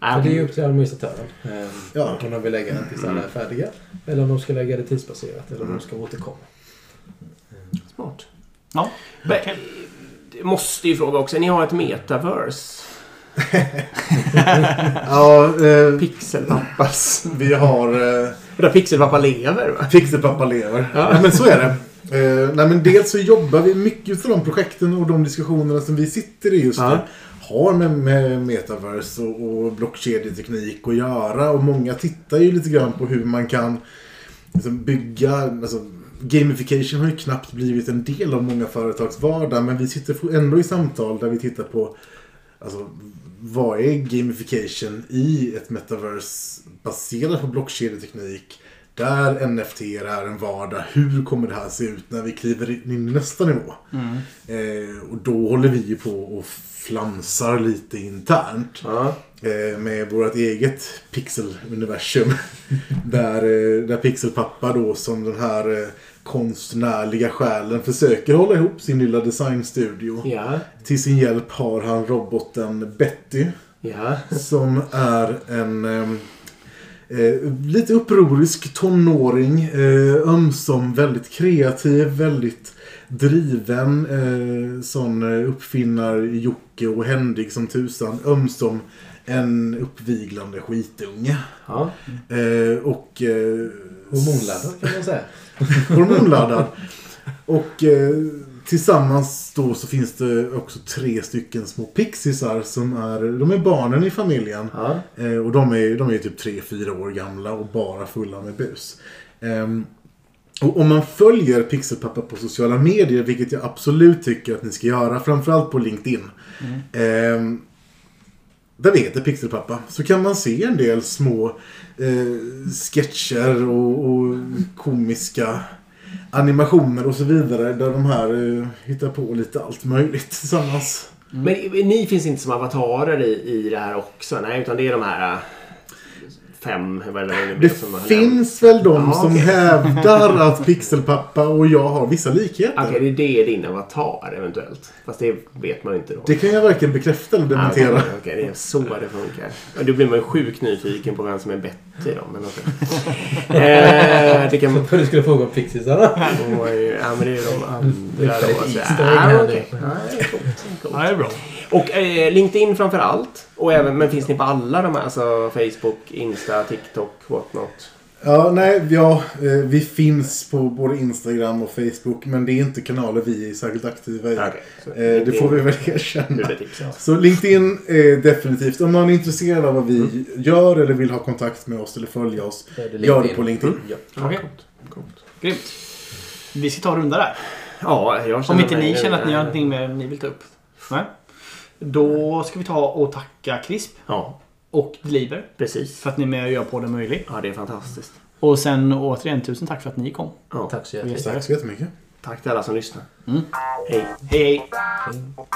Speaker 4: Så det är ju upp till administratören. Ehm,
Speaker 3: Ja.
Speaker 4: Om de vill lägga den tills alla är färdiga. Eller om de ska lägga det tidsbaserat. Eller om de ska återkomma.
Speaker 2: Smart.
Speaker 1: Ja,
Speaker 2: Men, måste ju fråga också. Ni har ett metaverse.
Speaker 3: Ja, eh,
Speaker 2: Pixelpappas.
Speaker 3: vi har... Eh,
Speaker 2: Där Pixelpappa lever va?
Speaker 3: Pixelpappa lever. Ja. men så är det. Eh, nej, men dels så jobbar vi mycket för de projekten och de diskussionerna som vi sitter i just nu.
Speaker 2: Ja.
Speaker 3: Har med, med metaverse och, och blockkedjeteknik att göra. Och många tittar ju lite grann på hur man kan liksom, bygga... Alltså, gamification har ju knappt blivit en del av många företags vardag. Men vi sitter ändå i samtal där vi tittar på Alltså, vad är gamification i ett metaverse baserat på blockkedjeteknik? Där NFT är en vardag. Hur kommer det här se ut när vi kliver in i nästa nivå? Eh, och då håller vi ju på och flamsar lite internt.
Speaker 2: Ja.
Speaker 3: Eh, med vårt eget pixeluniversum. där, eh, där Pixelpappa då som den här eh, konstnärliga själen försöker hålla ihop sin lilla designstudio.
Speaker 2: Ja.
Speaker 3: Till sin hjälp har han roboten Betty.
Speaker 2: Ja.
Speaker 3: Som är en eh, lite upprorisk tonåring. Eh, ömsom väldigt kreativ, väldigt driven. Eh, sån eh, uppfinnar-Jocke och händig som tusan. Ömsom en uppviglande skitunge.
Speaker 2: Ja.
Speaker 3: Eh, och... Eh,
Speaker 4: Hormonladdad kan man säga.
Speaker 3: hormonladdad. Och eh, tillsammans då så finns det också tre stycken små pixisar som är, de är barnen i familjen.
Speaker 2: Ja.
Speaker 3: Eh, och de är, de är typ 3-4 år gamla och bara fulla med bus. Ehm, och om man följer Pixelpappa på sociala medier, vilket jag absolut tycker att ni ska göra, framförallt på LinkedIn. Ehm, där vi heter Pixelpappa. Så kan man se en del små eh, sketcher och, och komiska animationer och så vidare. Där de här eh, hittar på lite allt möjligt tillsammans.
Speaker 2: Men ni finns inte som avatarer i, i det här också? Nej, utan det är de här eh, fem... Vad är det,
Speaker 3: finns väl de
Speaker 2: Jaha,
Speaker 3: som
Speaker 2: okej.
Speaker 3: hävdar att Pixelpappa och jag har vissa likheter.
Speaker 2: Okej, det är din avatar eventuellt. Fast det vet man inte då.
Speaker 3: Det kan jag varken bekräfta eller
Speaker 2: Ah,
Speaker 3: dementera.
Speaker 2: Okej, okej, det är så det funkar. Ja, Då blir man ju sjukt nyfiken på vem som är Betty då. Men okej. eh, det kan...
Speaker 4: För du skulle fråga om pixisarna.
Speaker 2: Oj, ja, men det är ju de andra
Speaker 4: Det är
Speaker 2: då. Så,
Speaker 4: egg
Speaker 2: ja, det är coolt,
Speaker 1: Ja, det är bra.
Speaker 2: Och eh, LinkedIn framför allt. Och även, men finns ni på alla de här? Alltså Facebook, Insta, TikTok, whatnot?
Speaker 3: Ja, nej, ja, eh, vi finns på både Instagram och Facebook. Men det är inte kanaler vi är särskilt aktiva i.
Speaker 2: Så
Speaker 3: Eh, det får vi väl erkänna. Så LinkedIn är definitivt, om man är intresserad av vad vi gör eller vill ha kontakt med oss eller följa oss,
Speaker 4: det
Speaker 3: gör det på LinkedIn.
Speaker 4: Ja.
Speaker 1: Okej.
Speaker 2: Coolt.
Speaker 1: Grymt. Vi ska ta en runda där.
Speaker 2: Ja, jag
Speaker 1: Om inte ni känner att ni har någonting mer ni vill ta upp. Nej. Då ska vi ta och tacka Crisp.
Speaker 2: Ja.
Speaker 1: Och Deliver.
Speaker 2: Precis.
Speaker 1: För att ni är med och gör podden möjlig.
Speaker 2: Ja, det är fantastiskt.
Speaker 1: Och sen återigen tusen tack för att ni kom.
Speaker 2: Ja.
Speaker 4: Tack så
Speaker 1: jättemycket.
Speaker 3: Tack så jättemycket.
Speaker 2: Tack till alla som lyssnar.
Speaker 1: Mm.
Speaker 2: Hej.
Speaker 1: Hej, hej.
Speaker 4: hej.